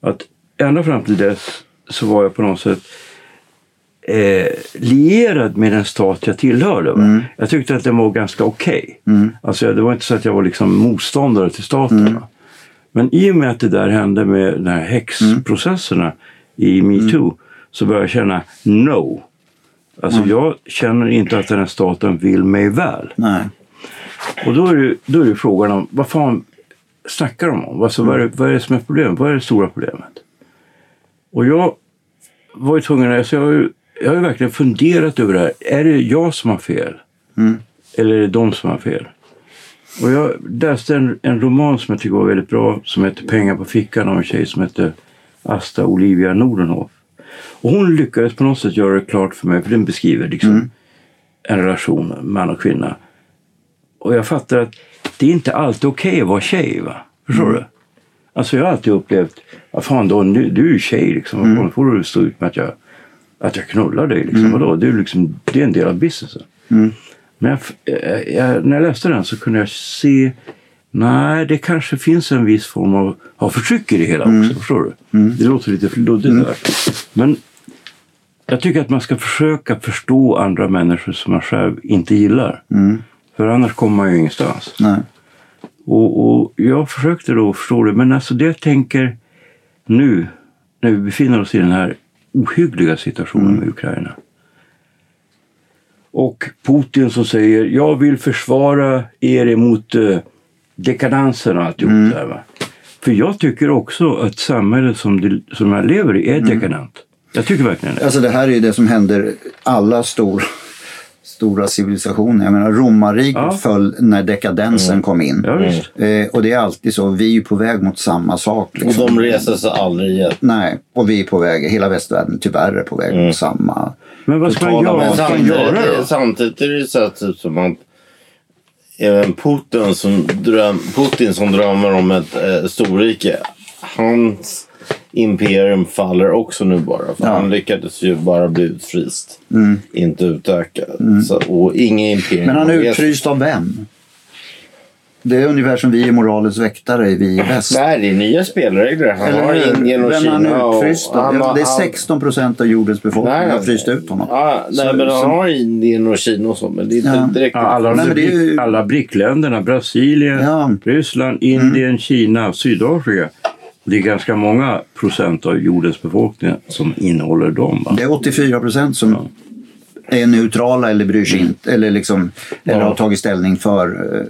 Att ända fram till dess så var jag på något sätt eh, lierad med den stat jag tillhörde. Va? Jag tyckte att den var ganska okej. Alltså, det var inte så att jag var liksom motståndare till staten. Va? Men i och med att det där hände med de här häxprocesserna i metoo så började jag känna no. Alltså jag känner inte att den här staten vill mig väl. nej. Och då är det, då är det frågan om vad fan snackar de om? Alltså, vad, är vad är det som är problemet? Vad är det stora problemet? Och jag var ju tvungen, alltså jag, har ju, jag har ju verkligen funderat över det här. Är det jag som har fel? Eller är det de som har fel? Och jag läste en, en roman som jag tycker var väldigt bra som heter Pengar på fickan av en tjej som heter Asta Olivia Nordenhoff. Och hon lyckades på något sätt göra det klart för mig, för den beskriver liksom en relation, man och kvinna. Och jag fattar att det är inte alltid okej att vara tjej. Va? Förstår du? Alltså jag har alltid upplevt, vad fan då, nu, du är ju tjej liksom. Mm. får du stå ut med att jag, att jag knullar dig? Liksom. Vadå? Det, är liksom, det är en del av businessen. Men jag, jag, jag, när jag läste den så kunde jag se, nej det kanske finns en viss form av, av förtryck i det hela också. Förstår du? Det låter lite luddigt där. Men jag tycker att man ska försöka förstå andra människor som man själv inte gillar. För annars kommer man ju ingenstans. nej. Och, och jag försökte då förstå det, men alltså det jag tänker nu när vi befinner oss i den här ohyggliga situationen med Ukraina. Och Putin som säger jag vill försvara er emot eh, dekadansen och alltihop det här, va? För jag tycker också att samhället som, det, som jag lever i är dekadent. Jag tycker verkligen det. Alltså det här är ju det som händer alla stor, stora civilisationer. Jag menar romarriket Ja. föll när dekadensen kom in. Ja, visst. Eh, och det är alltid så. Vi är ju på väg mot samma sak. Och Liksom. de reser sig aldrig igen. Nej, och vi är på väg, hela västvärlden tyvärr är på väg mot samma. Men vad ska man göra? Samtidigt, göra då? samtidigt är det ju så att, typ, som att även Putin som, dröm, Putin som drömmer om ett eh, storrike. Hans imperium faller också nu bara. För Ja. Han lyckades ju bara bli utfryst. Inte utökad. Så, och ingen imperium. Men han är utfryst av vem? Det är ungefär som vi är moralens väktare, vi i väst. Nej, det är nya spelregler. Han Eller har? Indien och Vem Kina. han utfryst och han Det är han- 16 procent av jordens befolkning Nej, som har fryst ut honom. Ja, nej, Så- men han så- har Indien och Kina och så. Men det är inte Ja. direkt... Ja, alla, Nej, men det är ju- brick, alla brickländerna, Brasilien, Ja. Mm. Ryssland, Indien, Kina, Sydafrika. Det är ganska många procent av jordens befolkning som innehåller dem. Va? Det är 84 procent som är neutrala eller bryr sig inte. Eller, liksom, eller Ja. har tagit ställning för, eh,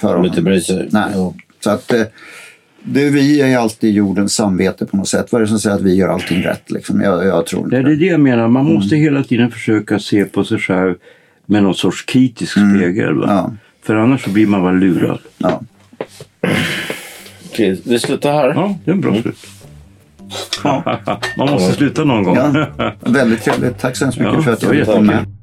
för honom. inte bryr sig. Nej. Ja. Så att eh, det, vi är alltid jordens samvete på något sätt. Vad är det som säger att vi gör allting rätt? Liksom? Jag, jag tror inte Det är det jag menar, man måste hela tiden försöka se på sig själv med någon sorts kritisk spegel. Va? Mm. Ja. För annars så blir man bara lurad. Ja. Okej, vi slutar här. Ja, det är en bra slut. Ja. [LAUGHS] man måste sluta någon gång. Ja. Väldigt trevligt. Tack så hemskt mycket Ja, för att det var jag fick komma jättekul. med.